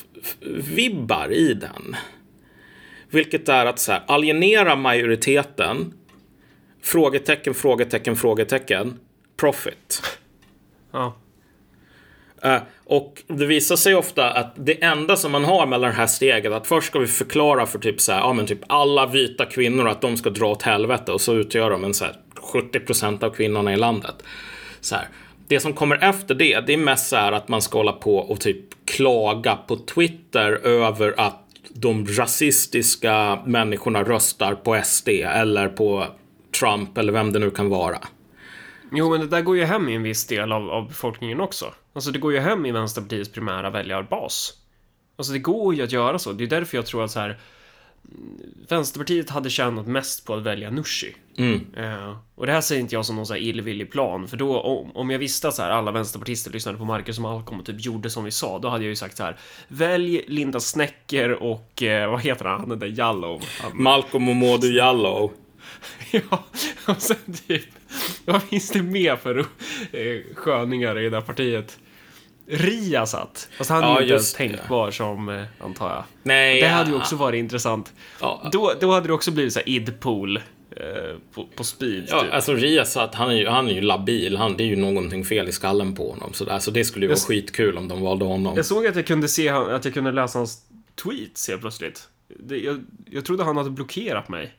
vibbar i den. Vilket är att så här, alienera majoriteten Frågetecken, frågetecken, frågetecken. Profit. Ja. Eh, och det visar sig ofta att det enda som man har mellan det här steget, att först ska vi förklara för typ så här, ja men typ alla vita kvinnor att de ska dra åt helvete och så utgör de en så här 70% av kvinnorna i landet. Så här. Det som kommer efter det, det är mest så här att man ska hålla på och typ klaga på Twitter över att de rasistiska människorna röstar på SD eller på Trump eller vem det nu kan vara. Jo, men det där går ju hem i en viss del av, av befolkningen också. Alltså, det går ju hem i Vänsterpartiets primära väljarbas. Alltså, det går ju att göra så. Det är därför jag tror att så här mm, Vänsterpartiet hade tjänat mest på att välja Nooshi. Eh, och det här säger inte jag som någon så här illvillig plan, för då om, om jag visste att så här, alla vänsterpartister lyssnade på Marcus Malcolm och typ gjorde som vi sa, då hade jag ju sagt så här. Välj Linda Snecker och eh, vad heter han, den där Jallow. Han- [laughs] Malcolm och Modo Jallow. [laughs] Ja, och sen typ, vad finns det mer för eh, sköningar i det där partiet? Riasat. Fast han är Ja, ju inte ens tänkbar som, eh, antar jag. Nej, Det ja. hade ju också varit intressant. Ja. Då, då hade det också blivit så här idpool eh, på, på speed. Ja, typ. alltså Riasat, han är ju, han är ju labil. Han, det är ju någonting fel i skallen på honom. Så, alltså, det skulle ju vara Jag- skitkul om de valde honom. Jag såg att jag kunde se att jag kunde läsa hans tweets helt plötsligt. Det, jag, jag trodde han hade blockerat mig.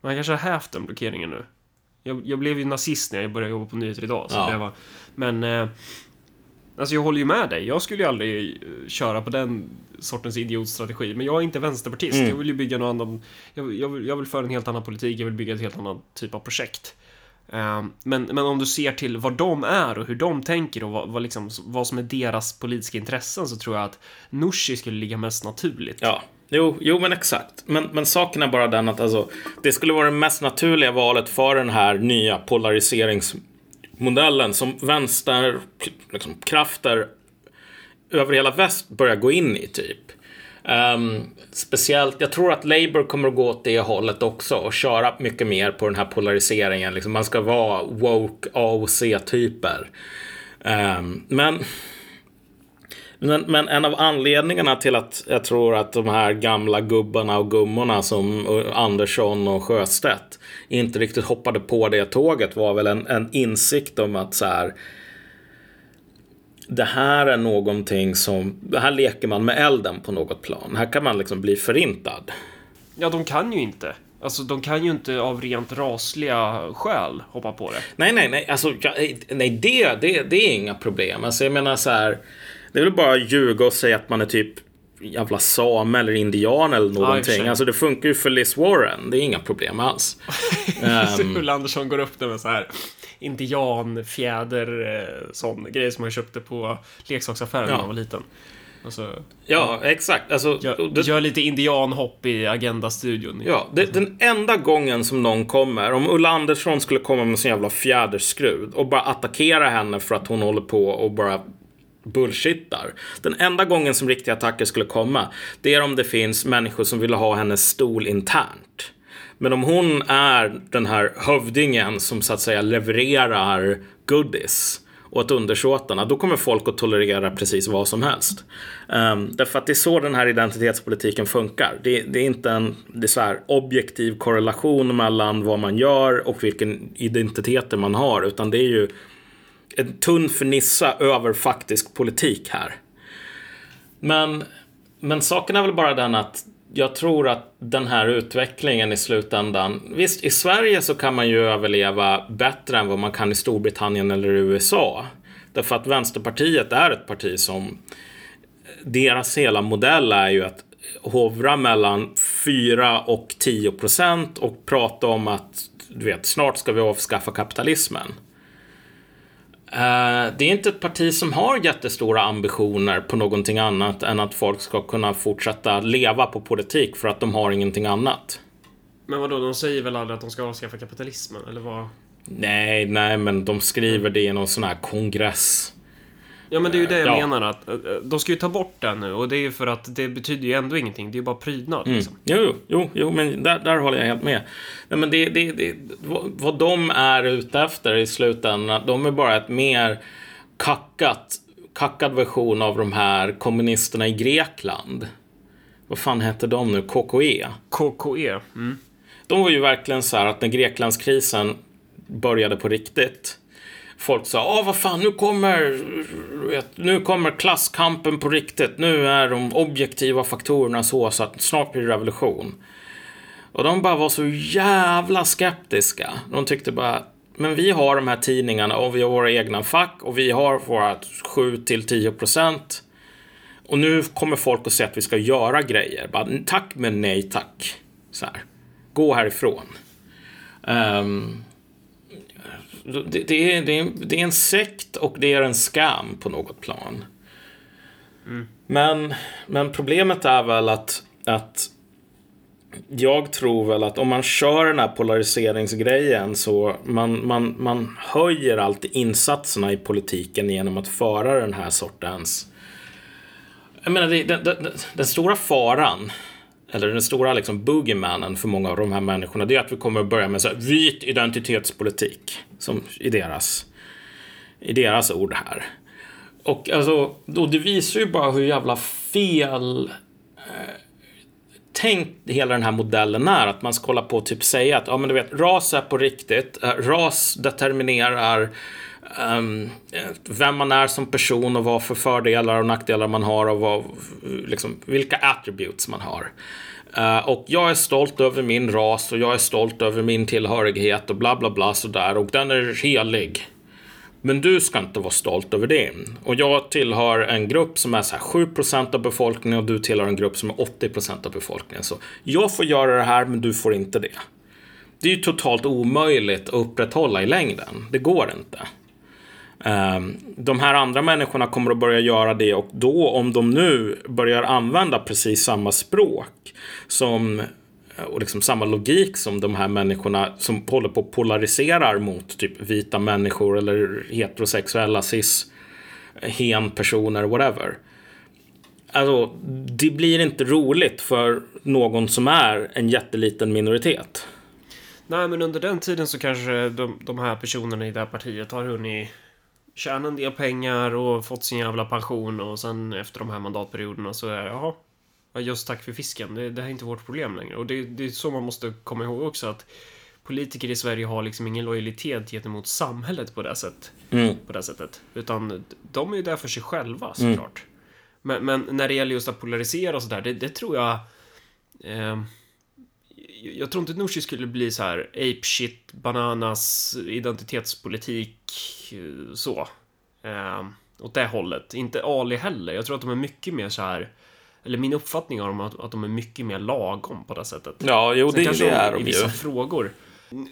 Men han kanske har hävt den blockeringen nu. Jag, jag blev ju nazist när jag började jobba på nyheter idag. Så Ja. det var, men... Eh, alltså jag håller ju med dig. Jag skulle ju aldrig eh, köra på den sortens idiotstrategi. Men jag är inte vänsterpartist. Mm. Jag vill ju bygga någon annan... Jag, jag, vill, jag vill föra en helt annan politik. Jag vill bygga ett helt annan typ av projekt. Eh, men, men om du ser till vad de är och hur de tänker och vad, vad, liksom, vad som är deras politiska intressen så tror jag att Nooshi skulle ligga mest naturligt. Ja, jo, jo men exakt. Men, men saken är bara den att alltså, det skulle vara det mest naturliga valet för den här nya modellen som vänsterkrafter liksom, krafter över hela väst börjar gå in i typ. Um, speciellt, jag tror att Labour kommer att gå åt det hållet också och köra mycket mer på den här polariseringen. Liksom man ska vara woke AOC-typer. Um, ehm, men, men, men, en av anledningarna till att jag tror att de här gamla gubbarna och gummorna som Andersson och Sjöstedt inte riktigt hoppade på det tåget var väl en, en insikt om att så här det här är någonting som, här leker man med elden på något plan. Här kan man liksom bli förintad. Ja, de kan ju inte. Alltså, de kan ju inte av rent rasliga skäl hoppa på det. Nej, nej, nej, alltså, nej, det, det, det är inga problem. Alltså, jag menar så här, det är väl bara att ljuga och säga att man är typ jävla same eller indian eller någonting. Ja, alltså det funkar ju för Liz Warren. Det är inga problem alls. um, [laughs] Ulla Andersson går upp där med så här indianfjäder, eh, sån grej som man köpte på leksaksaffären ja. när man var liten. Alltså, ja, exakt. Alltså, gör, det, gör lite indianhopp i Agenda-studion. Ja, det, den enda gången som någon kommer, om Ulla Andersson skulle komma med sin jävla fjäderskrud och bara attackera henne för att hon håller på och bara bullshittar. Den enda gången som riktiga attacker skulle komma, det är om det finns människor som vill ha hennes stol internt. Men om hon är den här hövdingen som så att säga levererar goodies åt undersåtarna, då kommer folk att tolerera precis vad som helst. Um, därför att det är så den här identitetspolitiken funkar. Det, det är inte en det är så här, objektiv korrelation mellan vad man gör och vilken identiteter man har, utan det är ju en tunn fernissa över faktisk politik här. Men, men saken är väl bara den att jag tror att den här utvecklingen i slutändan, visst i Sverige så kan man ju överleva bättre än vad man kan i Storbritannien eller USA. Därför att Vänsterpartiet är ett parti som, deras hela modell är ju att hovra mellan 4 och 10 procent och prata om att du vet, snart ska vi avskaffa kapitalismen. Eh, det är inte ett parti som har jättestora ambitioner på någonting annat än att folk ska kunna fortsätta leva på politik för att de har ingenting annat. Men vadå, de säger väl aldrig att de ska avskaffa kapitalismen, eller vad? Nej, nej, men de skriver det i någon sån här kongress. Ja, men det är ju det jag ja. menar. att eh, De ska ju ta bort den nu och det är ju för att det betyder ju ändå ingenting. Det är ju bara prydnad. Mm. Liksom. Jo, jo, jo, men där, där håller jag helt med. Nej, men det, det, det, vad de är ute efter i slutändan, de är bara ett mer kackat, kackad version av de här kommunisterna i Grekland. Vad fan hette de nu? KKE? KKE. Mm. De var ju verkligen så här att när Greklandskrisen började på riktigt folk sa, ah vad fan, nu kommer, nu kommer klasskampen på riktigt. Nu är de objektiva faktorerna så, så att snart blir det revolution. Och de bara var så jävla skeptiska. De tyckte bara, men vi har de här tidningarna och vi har våra egna fack och vi har våra 7 till 10 procent. Och nu kommer folk att säga att vi ska göra grejer. Bara, tack men nej tack. Så här. Gå härifrån. Um, det, det, är, det, är, det är en sekt och det är en skam på något plan. Mm. Men, men problemet är väl att, att jag tror väl att om man kör den här polariseringsgrejen så man, man, man höjer alltid insatserna i politiken genom att föra den här sortens... Jag menar, det, den, den, den stora faran eller den stora liksom boogiemannen för många av de här människorna, det är att vi kommer att börja med så här, vit identitetspolitik, som i deras, i deras ord här. Och alltså, då det visar ju bara hur jävla fel eh, tänkt hela den här modellen är. Att man ska hålla på och typ säga att, ja men du vet, ras är på riktigt. Eh, ras determinerar um, vem man är som person och vad för fördelar och nackdelar man har och vad, liksom, vilka attributes man har. Uh, och jag är stolt över min ras och jag är stolt över min tillhörighet och bla bla bla sådär och den är helig. Men du ska inte vara stolt över det. Och jag tillhör en grupp som är så här 7 av befolkningen och du tillhör en grupp som är 80% av befolkningen. Så jag får göra det här men du får inte det. Det är ju totalt omöjligt att upprätthålla i längden. Det går inte. Ehm, de här andra människorna kommer att börja göra det och då om de nu börjar använda precis samma språk som och liksom samma logik som de här människorna som håller på att polarisera mot typ vita människor eller heterosexuella cis hen personer whatever. Alltså, det blir inte roligt för någon som är en jätteliten minoritet. Nej, men under den tiden så kanske de, de här personerna i det här partiet har hunnit tjäna en del pengar och fått sin jävla pension och sen efter de här mandatperioderna så är det, jaha, ja, just tack för fisken, det, det här är inte vårt problem längre. Och det, det är så man måste komma ihåg också att politiker i Sverige har liksom ingen lojalitet gentemot samhället på det, sätt, Mm. på det sättet. Utan de är ju där för sig själva såklart. Men, men när det gäller just att polarisera och sådär, det, det tror jag... Eh, jag tror inte Nooshi skulle bli så här ape shit, bananas, identitetspolitik, så. Eh, åt det hållet. Inte Ali heller. Jag tror att de är mycket mer så här eller min uppfattning av dem är att, de är mycket mer lagom på det sättet. Ja, jo, Sen det, kanske det är i de vissa ju. frågor.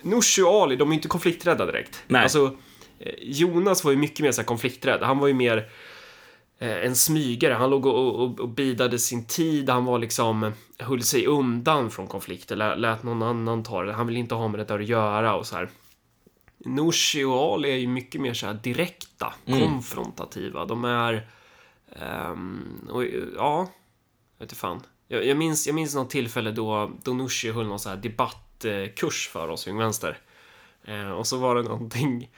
Nooshi och Ali, de är inte konflikträdda direkt. Nej. Alltså, eh, Jonas var ju mycket mer så konflikträdd. Han var ju mer en smygare. Han låg och, och, och bidade sin tid. Han var liksom, höll sig undan från konflikter. Lät, lät någon annan ta det. Han ville inte ha med det där att göra och så här. Nooshi och Ali är ju mycket mer så här direkta, konfrontativa. De är... ehm, och, ja, jag vet fan. Jag, jag, minns, jag minns något tillfälle då, då Nooshi höll någon så här debattkurs för oss Ung Vänster. Eh, och så var det någonting,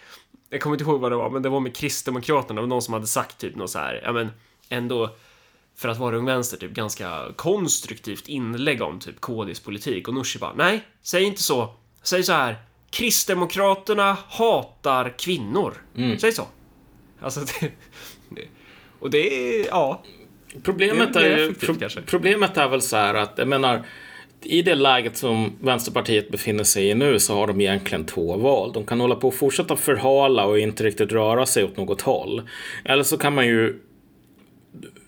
jag kommer inte ihåg vad det var, men det var med Kristdemokraterna, var någon som hade sagt typ något så här, ja men ändå för att vara Ung Vänster, typ ganska konstruktivt inlägg om typ KDs politik. Och Nooshi bara, nej, säg inte så. Säg så här, Kristdemokraterna hatar kvinnor. Säg så. Alltså, det, och det är, ja, Problemet Det är är, ju, pro, problemet är väl så här att, jag menar, i det läget som Vänsterpartiet befinner sig i nu så har de egentligen två val. De kan hålla på och fortsätta förhala och inte riktigt röra sig åt något håll. Eller så kan man ju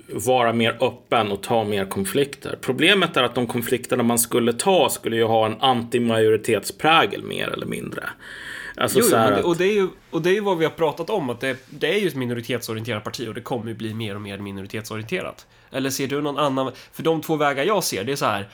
vara mer öppen och ta mer konflikter. Problemet är att de konflikterna man skulle ta skulle ju ha en antimajoritetsprägel mer eller mindre. Alltså Jo, jo, det, och, det är ju, och det är ju vad vi har pratat om, att det, det är ju ett minoritetsorienterat parti och det kommer ju bli mer och mer minoritetsorienterat. Eller ser du någon annan? För de två vägar jag ser, det är så här.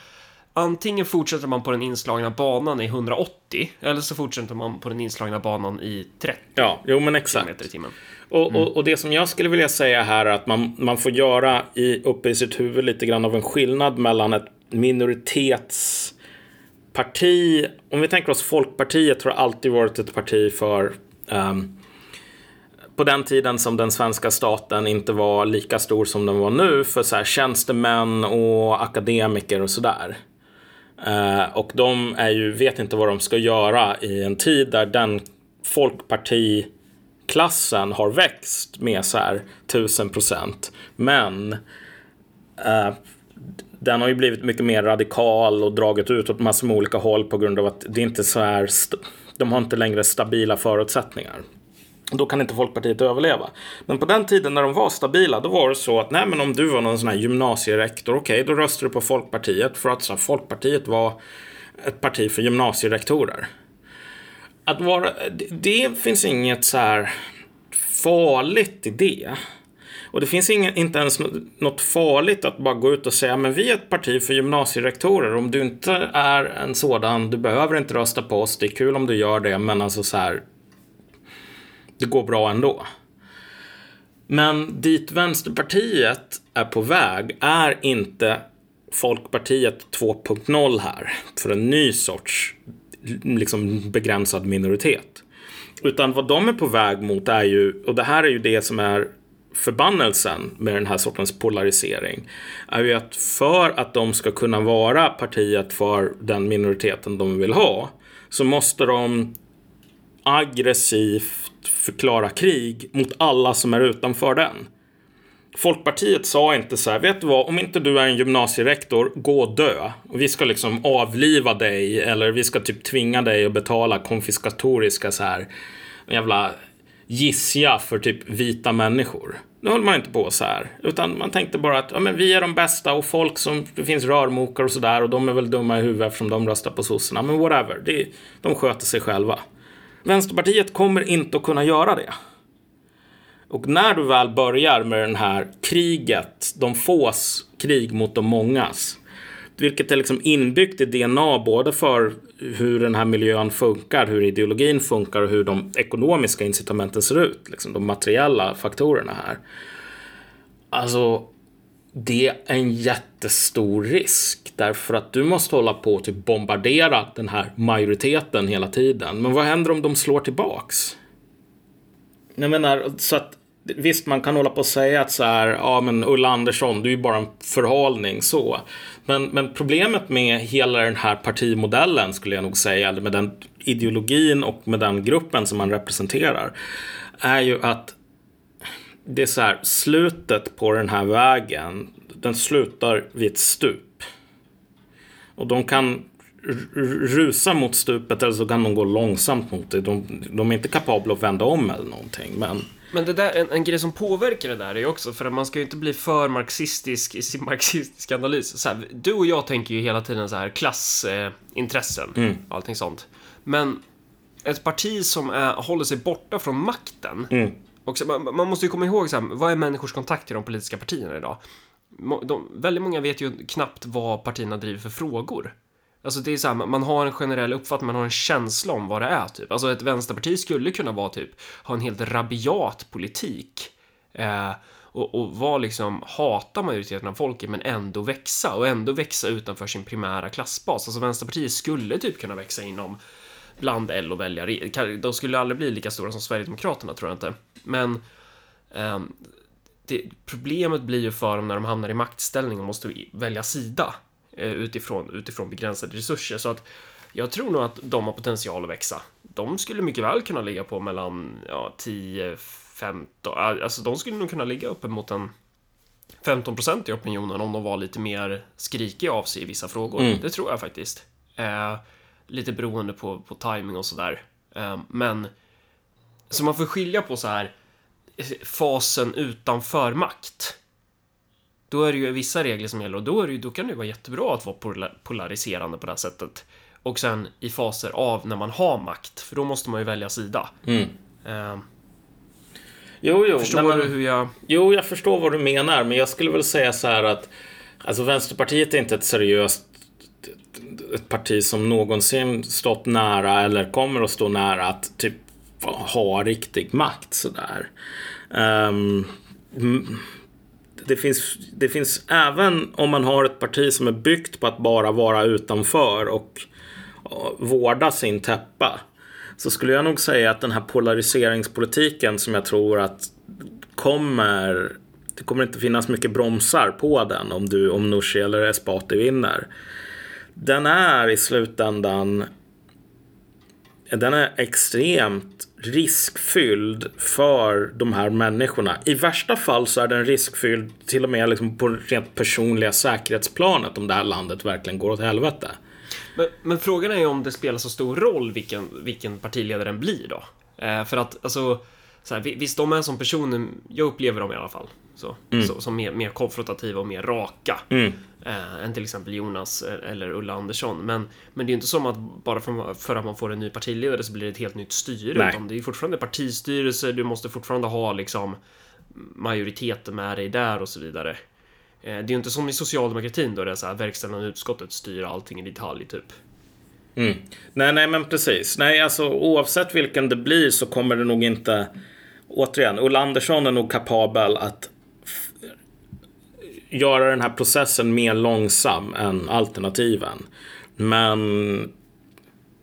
Antingen fortsätter man på den inslagna banan i 180, eller så fortsätter man på den inslagna banan i 30 Ja, jo men exakt. i timmen. Och, Mm. och, och det som jag skulle vilja säga här är att man, man får göra i, uppe i sitt huvud lite grann av en skillnad mellan ett minoritetsparti. Om vi tänker oss Folkpartiet har alltid varit ett parti för ehm, på den tiden som den svenska staten inte var lika stor som den var nu för så här, tjänstemän och akademiker och sådär. Eh, och de är ju, vet inte vad de ska göra i en tid där den folkpartiklassen har växt med så här tusen procent. Men uh, den har ju blivit mycket mer radikal och dragit ut åt massor med olika håll på grund av att det inte är så här, st- de har inte längre stabila förutsättningar. Då kan inte Folkpartiet överleva. Men på den tiden när de var stabila, då var det så att nej, men om du var någon sån här gymnasierektor, okej, då röstade du på Folkpartiet för att så här, Folkpartiet var ett parti för gymnasierektorer. Att vara, det, det finns inget så här farligt i det. Och det finns ingen, inte ens något farligt att bara gå ut och säga men vi är ett parti för gymnasierektorer. Om du inte är en sådan, du behöver inte rösta på oss. Det är kul om du gör det, men alltså så här. Det går bra ändå. Men dit Vänsterpartiet är på väg är inte Folkpartiet 2.0 här för en ny sorts liksom begränsad minoritet. Utan vad de är på väg mot är ju, och det här är ju det som är förbannelsen med den här sortens polarisering, är ju att för att de ska kunna vara partiet för den minoriteten de vill ha, så måste de aggressivt förklara krig mot alla som är utanför den. Folkpartiet sa inte så här, vet du vad, om inte du är en gymnasierektor, gå och dö. Och vi ska liksom avliva dig eller vi ska typ tvinga dig att betala konfiskatoriska så här jävla gissja för typ vita människor. Nu höll man inte på så här, utan man tänkte bara att ja, men vi är de bästa och folk som, det finns rörmokare och sådär och de är väl dumma i huvudet eftersom de röstar på sossarna. Men whatever, det, de sköter sig själva. Vänsterpartiet kommer inte att kunna göra det. Och när du väl börjar med den här kriget, de fås krig mot de mångas, vilket är liksom inbyggt i DNA både för hur den här miljön funkar, hur ideologin funkar och hur de ekonomiska incitamenten ser ut, liksom de materiella faktorerna här. Alltså, det är en jättestor risk därför att du måste hålla på och typ bombardera den här majoriteten hela tiden. Men vad händer om de slår tillbaks? Jag menar, så att visst, man kan hålla på och säga att så här, ja men Ulla Andersson, du är ju bara en förhalning så. Men, men problemet med hela den här partimodellen skulle jag nog säga, eller med den ideologin och med den gruppen som man representerar, är ju att det är så här, slutet på den här vägen, den slutar vid ett stup. Och de kan rusa mot stupet eller så kan de gå långsamt mot det. De, de är inte kapabla att vända om eller någonting. Men, men det där, en, en grej som påverkar det där är ju också, för att man ska ju inte bli för marxistisk i sin [laughs] marxistiska analys. Så här, du och jag tänker ju hela tiden så här klassintressen, eh, mm. allting sånt. Men ett parti som är, håller sig borta från makten mm och så, man, man, måste ju komma ihåg, så här, vad är människors kontakt till de politiska partierna idag? De, väldigt många vet ju knappt vad partierna driver för frågor. Alltså det är så här, man har en generell uppfattning, man har en känsla om vad det är typ. Alltså ett vänsterparti skulle kunna vara typ, ha en helt rabiat politik. Eh, och, och vara liksom, hata majoriteten av folket men ändå växa och ändå växa utanför sin primära klassbas. Alltså Vänsterpartiet skulle typ kunna växa inom bland LO-väljare. De skulle aldrig bli lika stora som Sverigedemokraterna tror jag inte. Men eh, det, problemet blir ju för dem när de hamnar i maktställning och måste välja sida eh, utifrån, utifrån begränsade resurser. Så att jag tror nog att de har potential att växa. De skulle mycket väl kunna ligga på mellan ja, 10, 15, alltså de skulle nog kunna ligga uppemot en 15 procent i opinionen om de var lite mer skrikiga av sig i vissa frågor. Mm. Det tror jag faktiskt. Eh, lite beroende på, på timing och sådär. Eh, men så man får skilja på så här fasen utanför makt. Då är det ju vissa regler som gäller och då, är det ju, då kan det ju vara jättebra att vara polariserande på det här sättet. Och sen i faser av när man har makt, för då måste man ju välja sida. Mm. Uh, jo, jo. Förstår men, du hur jag... Jo, jag förstår vad du menar, men jag skulle väl säga så här att Alltså Vänsterpartiet är inte ett seriöst ett parti som någonsin stått nära eller kommer att stå nära att typ ha riktig makt sådär. Um, det finns, det finns även om man har ett parti som är byggt på att bara vara utanför och, vårda sin täppa. Så skulle jag nog säga att den här polariseringspolitiken som jag tror att kommer det kommer inte finnas mycket bromsar på den om, du, om Nooshi eller Esbati vinner. Den är i slutändan den är extremt riskfylld för de här människorna. I värsta fall så är den riskfylld till och med liksom på rent personliga säkerhetsplanet om det här landet verkligen går åt helvete. Men, men frågan är ju om det spelar så stor roll vilken, vilken partiledaren blir då. Eh, för att alltså, så här, visst de är som personer, jag upplever dem i alla fall, så, mm. så som mer, mer konfrontativa och mer raka. Mm eh, än till exempel Jonas eh, eller Ulla Andersson. Men, men det är inte som att bara för, för att man får en ny partiledare så blir det ett helt nytt styre. Nej. Utan det är fortfarande partistyrelse, du måste fortfarande ha liksom majoriteten med dig där och så vidare. Eh, det är ju inte som i socialdemokratin då det är så här verkställande utskottet styr allting i detalj typ. Mm. Nej, nej, men precis. Nej, alltså oavsett vilken det blir så kommer det nog inte. Återigen, Ulla Andersson är nog kapabel att göra den här processen mer långsam än alternativen. Men...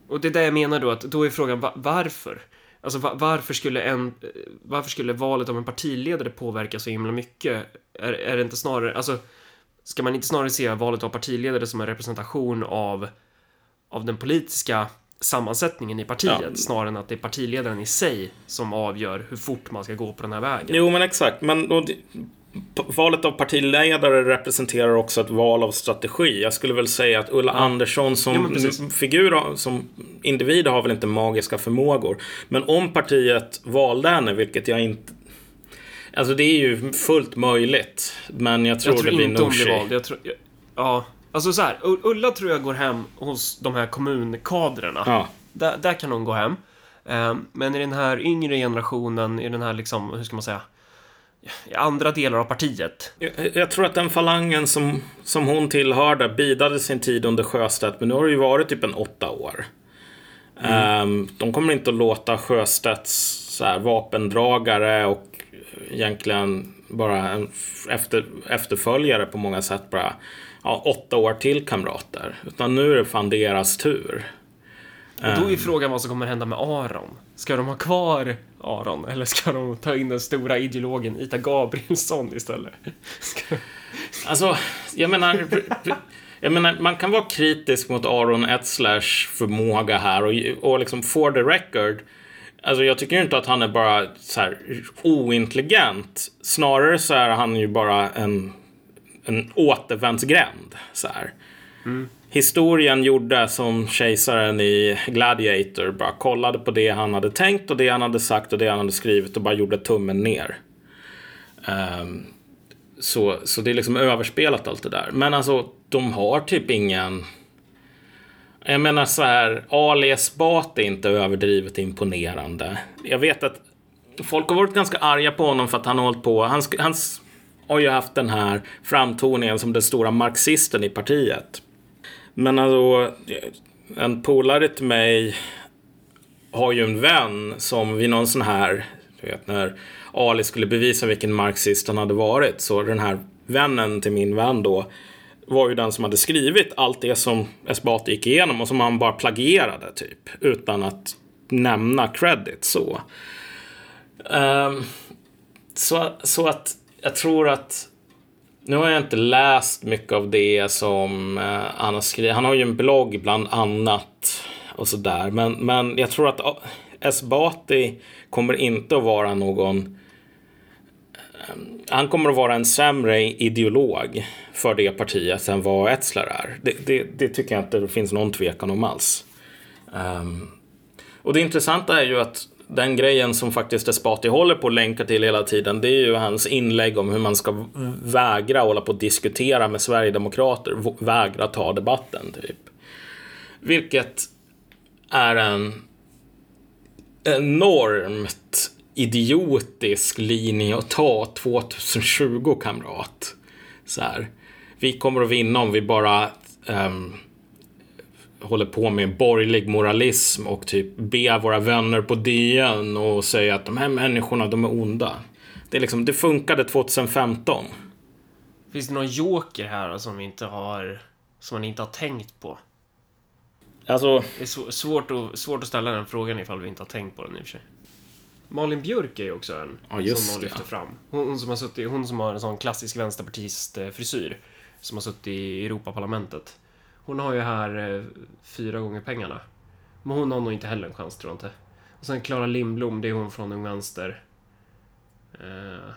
Och det är det jag menar då, att då är frågan varför? Alltså varför skulle, en, varför skulle valet av en partiledare påverka så himla mycket? Är, är det inte snarare, alltså ska man inte snarare se valet av partiledare som en representation av, av den politiska sammansättningen i partiet ja. snarare än att det är partiledaren i sig som avgör hur fort man ska gå på den här vägen. Jo, men exakt. Men valet av partiledare representerar också ett val av strategi. Jag skulle väl säga att Ulla ja. Andersson som ja, figur, som individ har väl inte magiska förmågor. Men om partiet valde henne, vilket jag inte... Alltså det är ju fullt möjligt. Men jag tror, jag tror det blir Nooshi. Blir vald. Jag tror, ja, alltså så här. Ulla tror jag går hem hos de här kommunkadrerna. Ja. Där, där kan hon gå hem. Ehm, men i den här yngre generationen, i den här liksom, hur ska man säga? I andra delar av partiet. Jag, jag, tror att den falangen som, som hon tillhörde bidade sin tid under Sjöstedt, men nu har det ju varit typ en åtta år. Mm. Um, de kommer inte att låta Sjöstedts så här, vapendragare och egentligen bara en efter, efterföljare på många sätt. Bara ja, åtta år till kamrater. Utan nu är det fan deras tur. Och då är frågan vad som kommer hända med Aron. Ska de ha kvar Aron eller ska de ta in den stora ideologen Ita Gabrielsson istället? Ska... [laughs] Alltså, jag menar... Jag menar, man kan vara kritisk mot Aron Etzlers förmåga här och, och liksom for the record. Alltså jag tycker inte att han är bara så här ointelligent. Snarare så är han ju bara en, en återvändsgränd. Så här. Mm. Historien gjorde som kejsaren i Gladiator. Bara kollade på det han hade tänkt och det han hade sagt och det han hade skrivit och bara gjorde tummen ner. Um, så, så det är liksom överspelat allt det där. Men alltså, de har typ ingen... Jag menar så här, Ali Esbati är inte överdrivet imponerande. Jag vet att folk har varit ganska arga på honom för att han har hållit på. Han, han har ju haft den här framtoningen som den stora marxisten i partiet. Men alltså, en polare till mig har ju en vän som vid någon sån här, du vet när Ali skulle bevisa vilken marxist han hade varit. Så den här vännen till min vän då var ju den som hade skrivit allt det som Esbati gick igenom och som han bara plagierade typ. Utan att nämna credit så. Um, så, så att jag tror att nu har jag inte läst mycket av det som eh, han har skrivit. Han har ju en blogg bland annat och sådär. Men, men jag tror att eh, Esbati kommer inte att vara någon eh, han kommer att vara en sämre ideolog för det partiet än vad Etzler är. Det, det, det tycker jag inte det finns någon tvekan om alls. Um, och det intressanta är ju att den grejen som faktiskt Esbati håller på att länka till hela tiden, det är ju hans inlägg om hur man ska vägra hålla på att diskutera med Sverigedemokrater, vägra ta debatten, typ. Vilket är en enormt idiotisk linje att ta 2020, kamrat. Så här. Vi kommer att vinna om vi bara um, håller på med borgerlig moralism och typ be våra vänner på DN och säga att de här människorna, de är onda. Det, är liksom, det funkade 2015. Finns det någon joker här som vi inte har, som man inte har tänkt på? Alltså... Det är svårt att, svårt att ställa den frågan ifall vi inte har tänkt på den i och för sig. Malin Björk är ju också en ja, som någon lyfter ja. fram. Hon, hon, som har suttit, hon som har en sån klassisk vänsterpartist-frisyr. Som har suttit i Europaparlamentet. Hon har ju här eh, fyra gånger pengarna. Men hon har nog inte heller en chans, tror jag inte. Och sen Klara Lindblom, det är hon från Ung Vänster. Eh,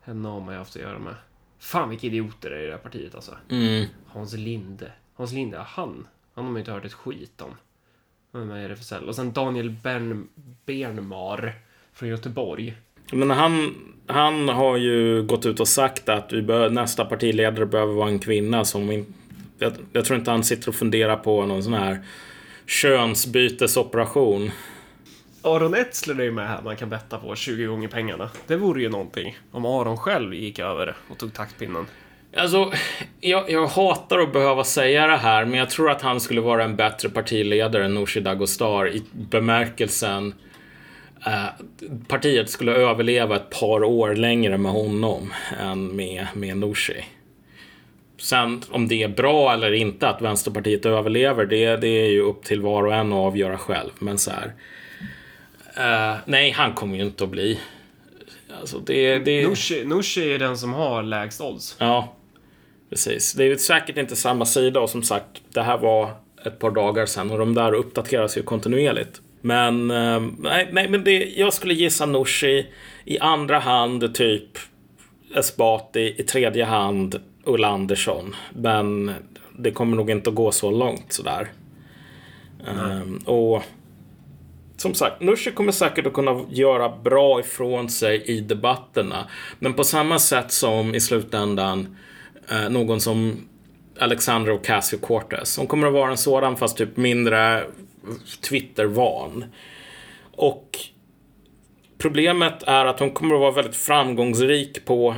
henne har man ju haft att göra med. Fan vilka idioter det är i det här partiet alltså. Mm. Hans Linde. Hans Linde, han. Han har man ju inte hört ett skit om. Vem är RFSL? Och sen Daniel Bern, Bernmar från Göteborg. Men han, han har ju gått ut och sagt att vi bör, nästa partiledare behöver vara en kvinna som in, jag, jag, tror inte han sitter och funderar på någon sån här könsbytesoperation. Aron Etzler är ju med här man kan betta på 20 gånger pengarna. Det vore ju någonting om Aron själv gick över och tog taktpinnen. Alltså, jag, jag, hatar att behöva säga det här, men jag tror att han skulle vara en bättre partiledare än Nooshi Dagostar i bemärkelsen eh, partiet skulle överleva ett par år längre med honom än med, med Nooshi. Sen om det är bra eller inte att Vänsterpartiet överlever, det, det är ju upp till var och en att avgöra själv. Men så här. Eh, nej, han kommer ju inte att bli. Alltså det, det... Nooshi, Nooshi är den som har lägst odds. Ja. Precis. Det är ju säkert inte samma sida och som sagt, det här var ett par dagar sedan och de där uppdateras ju kontinuerligt. Men eh, nej, nej, men det, jag skulle gissa Nooshi. I andra hand typ Esbati. I tredje hand Ulla Andersson. Men det kommer nog inte att gå så långt sådär. Um, och som sagt, Nooshi kommer säkert att kunna göra bra ifrån sig i debatterna. Men på samma sätt som i slutändan eh, någon som Alexandra Ocasio-Cortez. Hon kommer att vara en sådan fast typ mindre Twitter-van. Och problemet är att hon kommer att vara väldigt framgångsrik på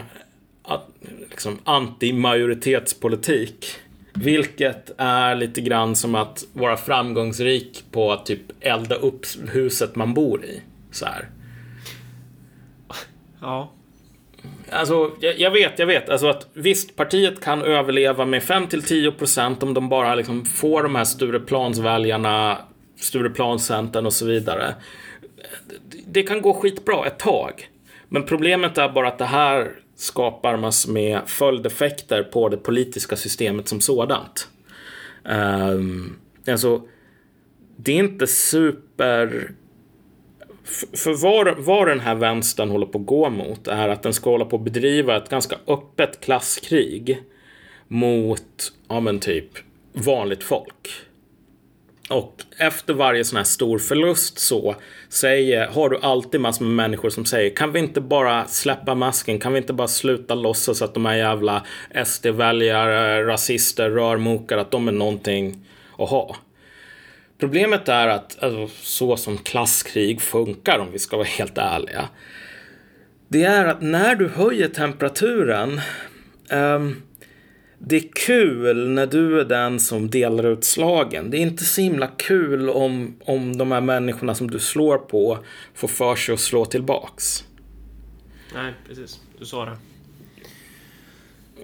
att, liksom, anti-majoritetspolitik. Vilket är lite grann som att vara framgångsrik på att typ elda upp huset man bor i. Så här. Ja. Alltså, jag, jag vet, jag vet. Alltså att visst, partiet kan överleva med 5-10% om de bara liksom får de här Stureplansväljarna, Stureplanscentern och så vidare. Det kan gå skitbra ett tag. Men problemet är bara att det här skapar massor med följdeffekter på det politiska systemet som sådant. Um, alltså, det är inte super... För vad, vad den här vänstern håller på att gå mot är att den ska hålla på att bedriva ett ganska öppet klasskrig mot, ja men typ, vanligt folk. Och efter varje sån här stor förlust så säger, har du alltid massor med människor som säger kan vi inte bara släppa masken? Kan vi inte bara sluta låtsas att de här jävla SD-väljare, rasister, rörmokare, att de är någonting att ha? Problemet är att alltså, så som klasskrig funkar, om vi ska vara helt ärliga, det är att när du höjer temperaturen um, det är kul när du är den som delar ut slagen. Det är inte så himla kul om, om de här människorna som du slår på får för sig att slå tillbaks. Nej, precis. Du sa det.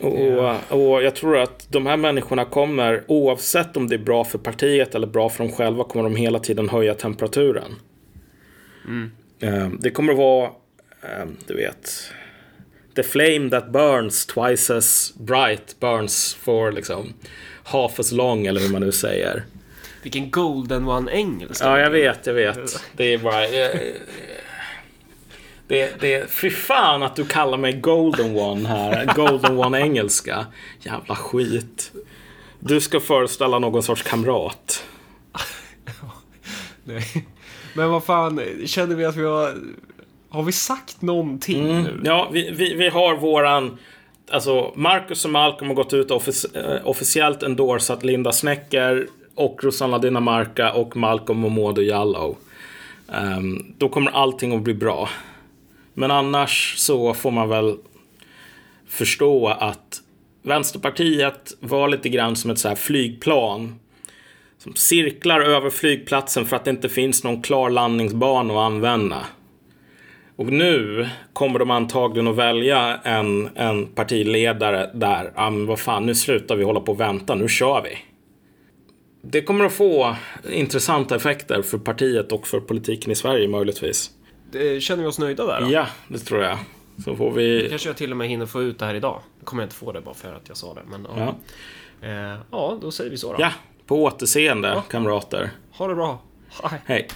Och, och jag tror att de här människorna kommer, oavsett om det är bra för partiet eller bra för dem själva, kommer de hela tiden höja temperaturen. Mm. Det kommer att vara, ehm, du vet, the flame that burns twice as bright burns for liksom half as long eller hur man nu säger. Vilken golden one engelska. Ja, jag vet, jag vet. Det är bara... Det, det, fy fan att du kallar mig golden one här. Golden one engelska. Jävla skit. Du ska föreställa någon sorts kamrat. [laughs] Men vad fan, känner vi att vi har har vi sagt någonting mm, nu? Ja, vi, vi, vi har våran... Alltså, Marcus och Malcolm har gått ut och offic eh, officiellt endorsat Linda Snecker och Rosanna Dinamarca och Malcolm och Modo Jallow. Um, då kommer allting att bli bra. Men annars så får man väl förstå att Vänsterpartiet var lite grann som ett så här flygplan som cirklar över flygplatsen för att det inte finns någon klar landningsbana att använda. Och nu kommer de antagligen att välja en, en partiledare där, ja men vad fan, nu slutar vi hålla på och vänta, nu kör vi. Det kommer att få intressanta effekter för partiet och för politiken i Sverige möjligtvis. Det, känner vi oss nöjda där då? Ja, det tror jag. Så får vi... kanske jag till och med hinner få ut det här idag. Nu kommer jag inte få det bara för att jag sa det. Men ja, ja. Eh, ja då säger vi så då. Ja, på återseende ja. kamrater. Ha det bra. Hej. Hej.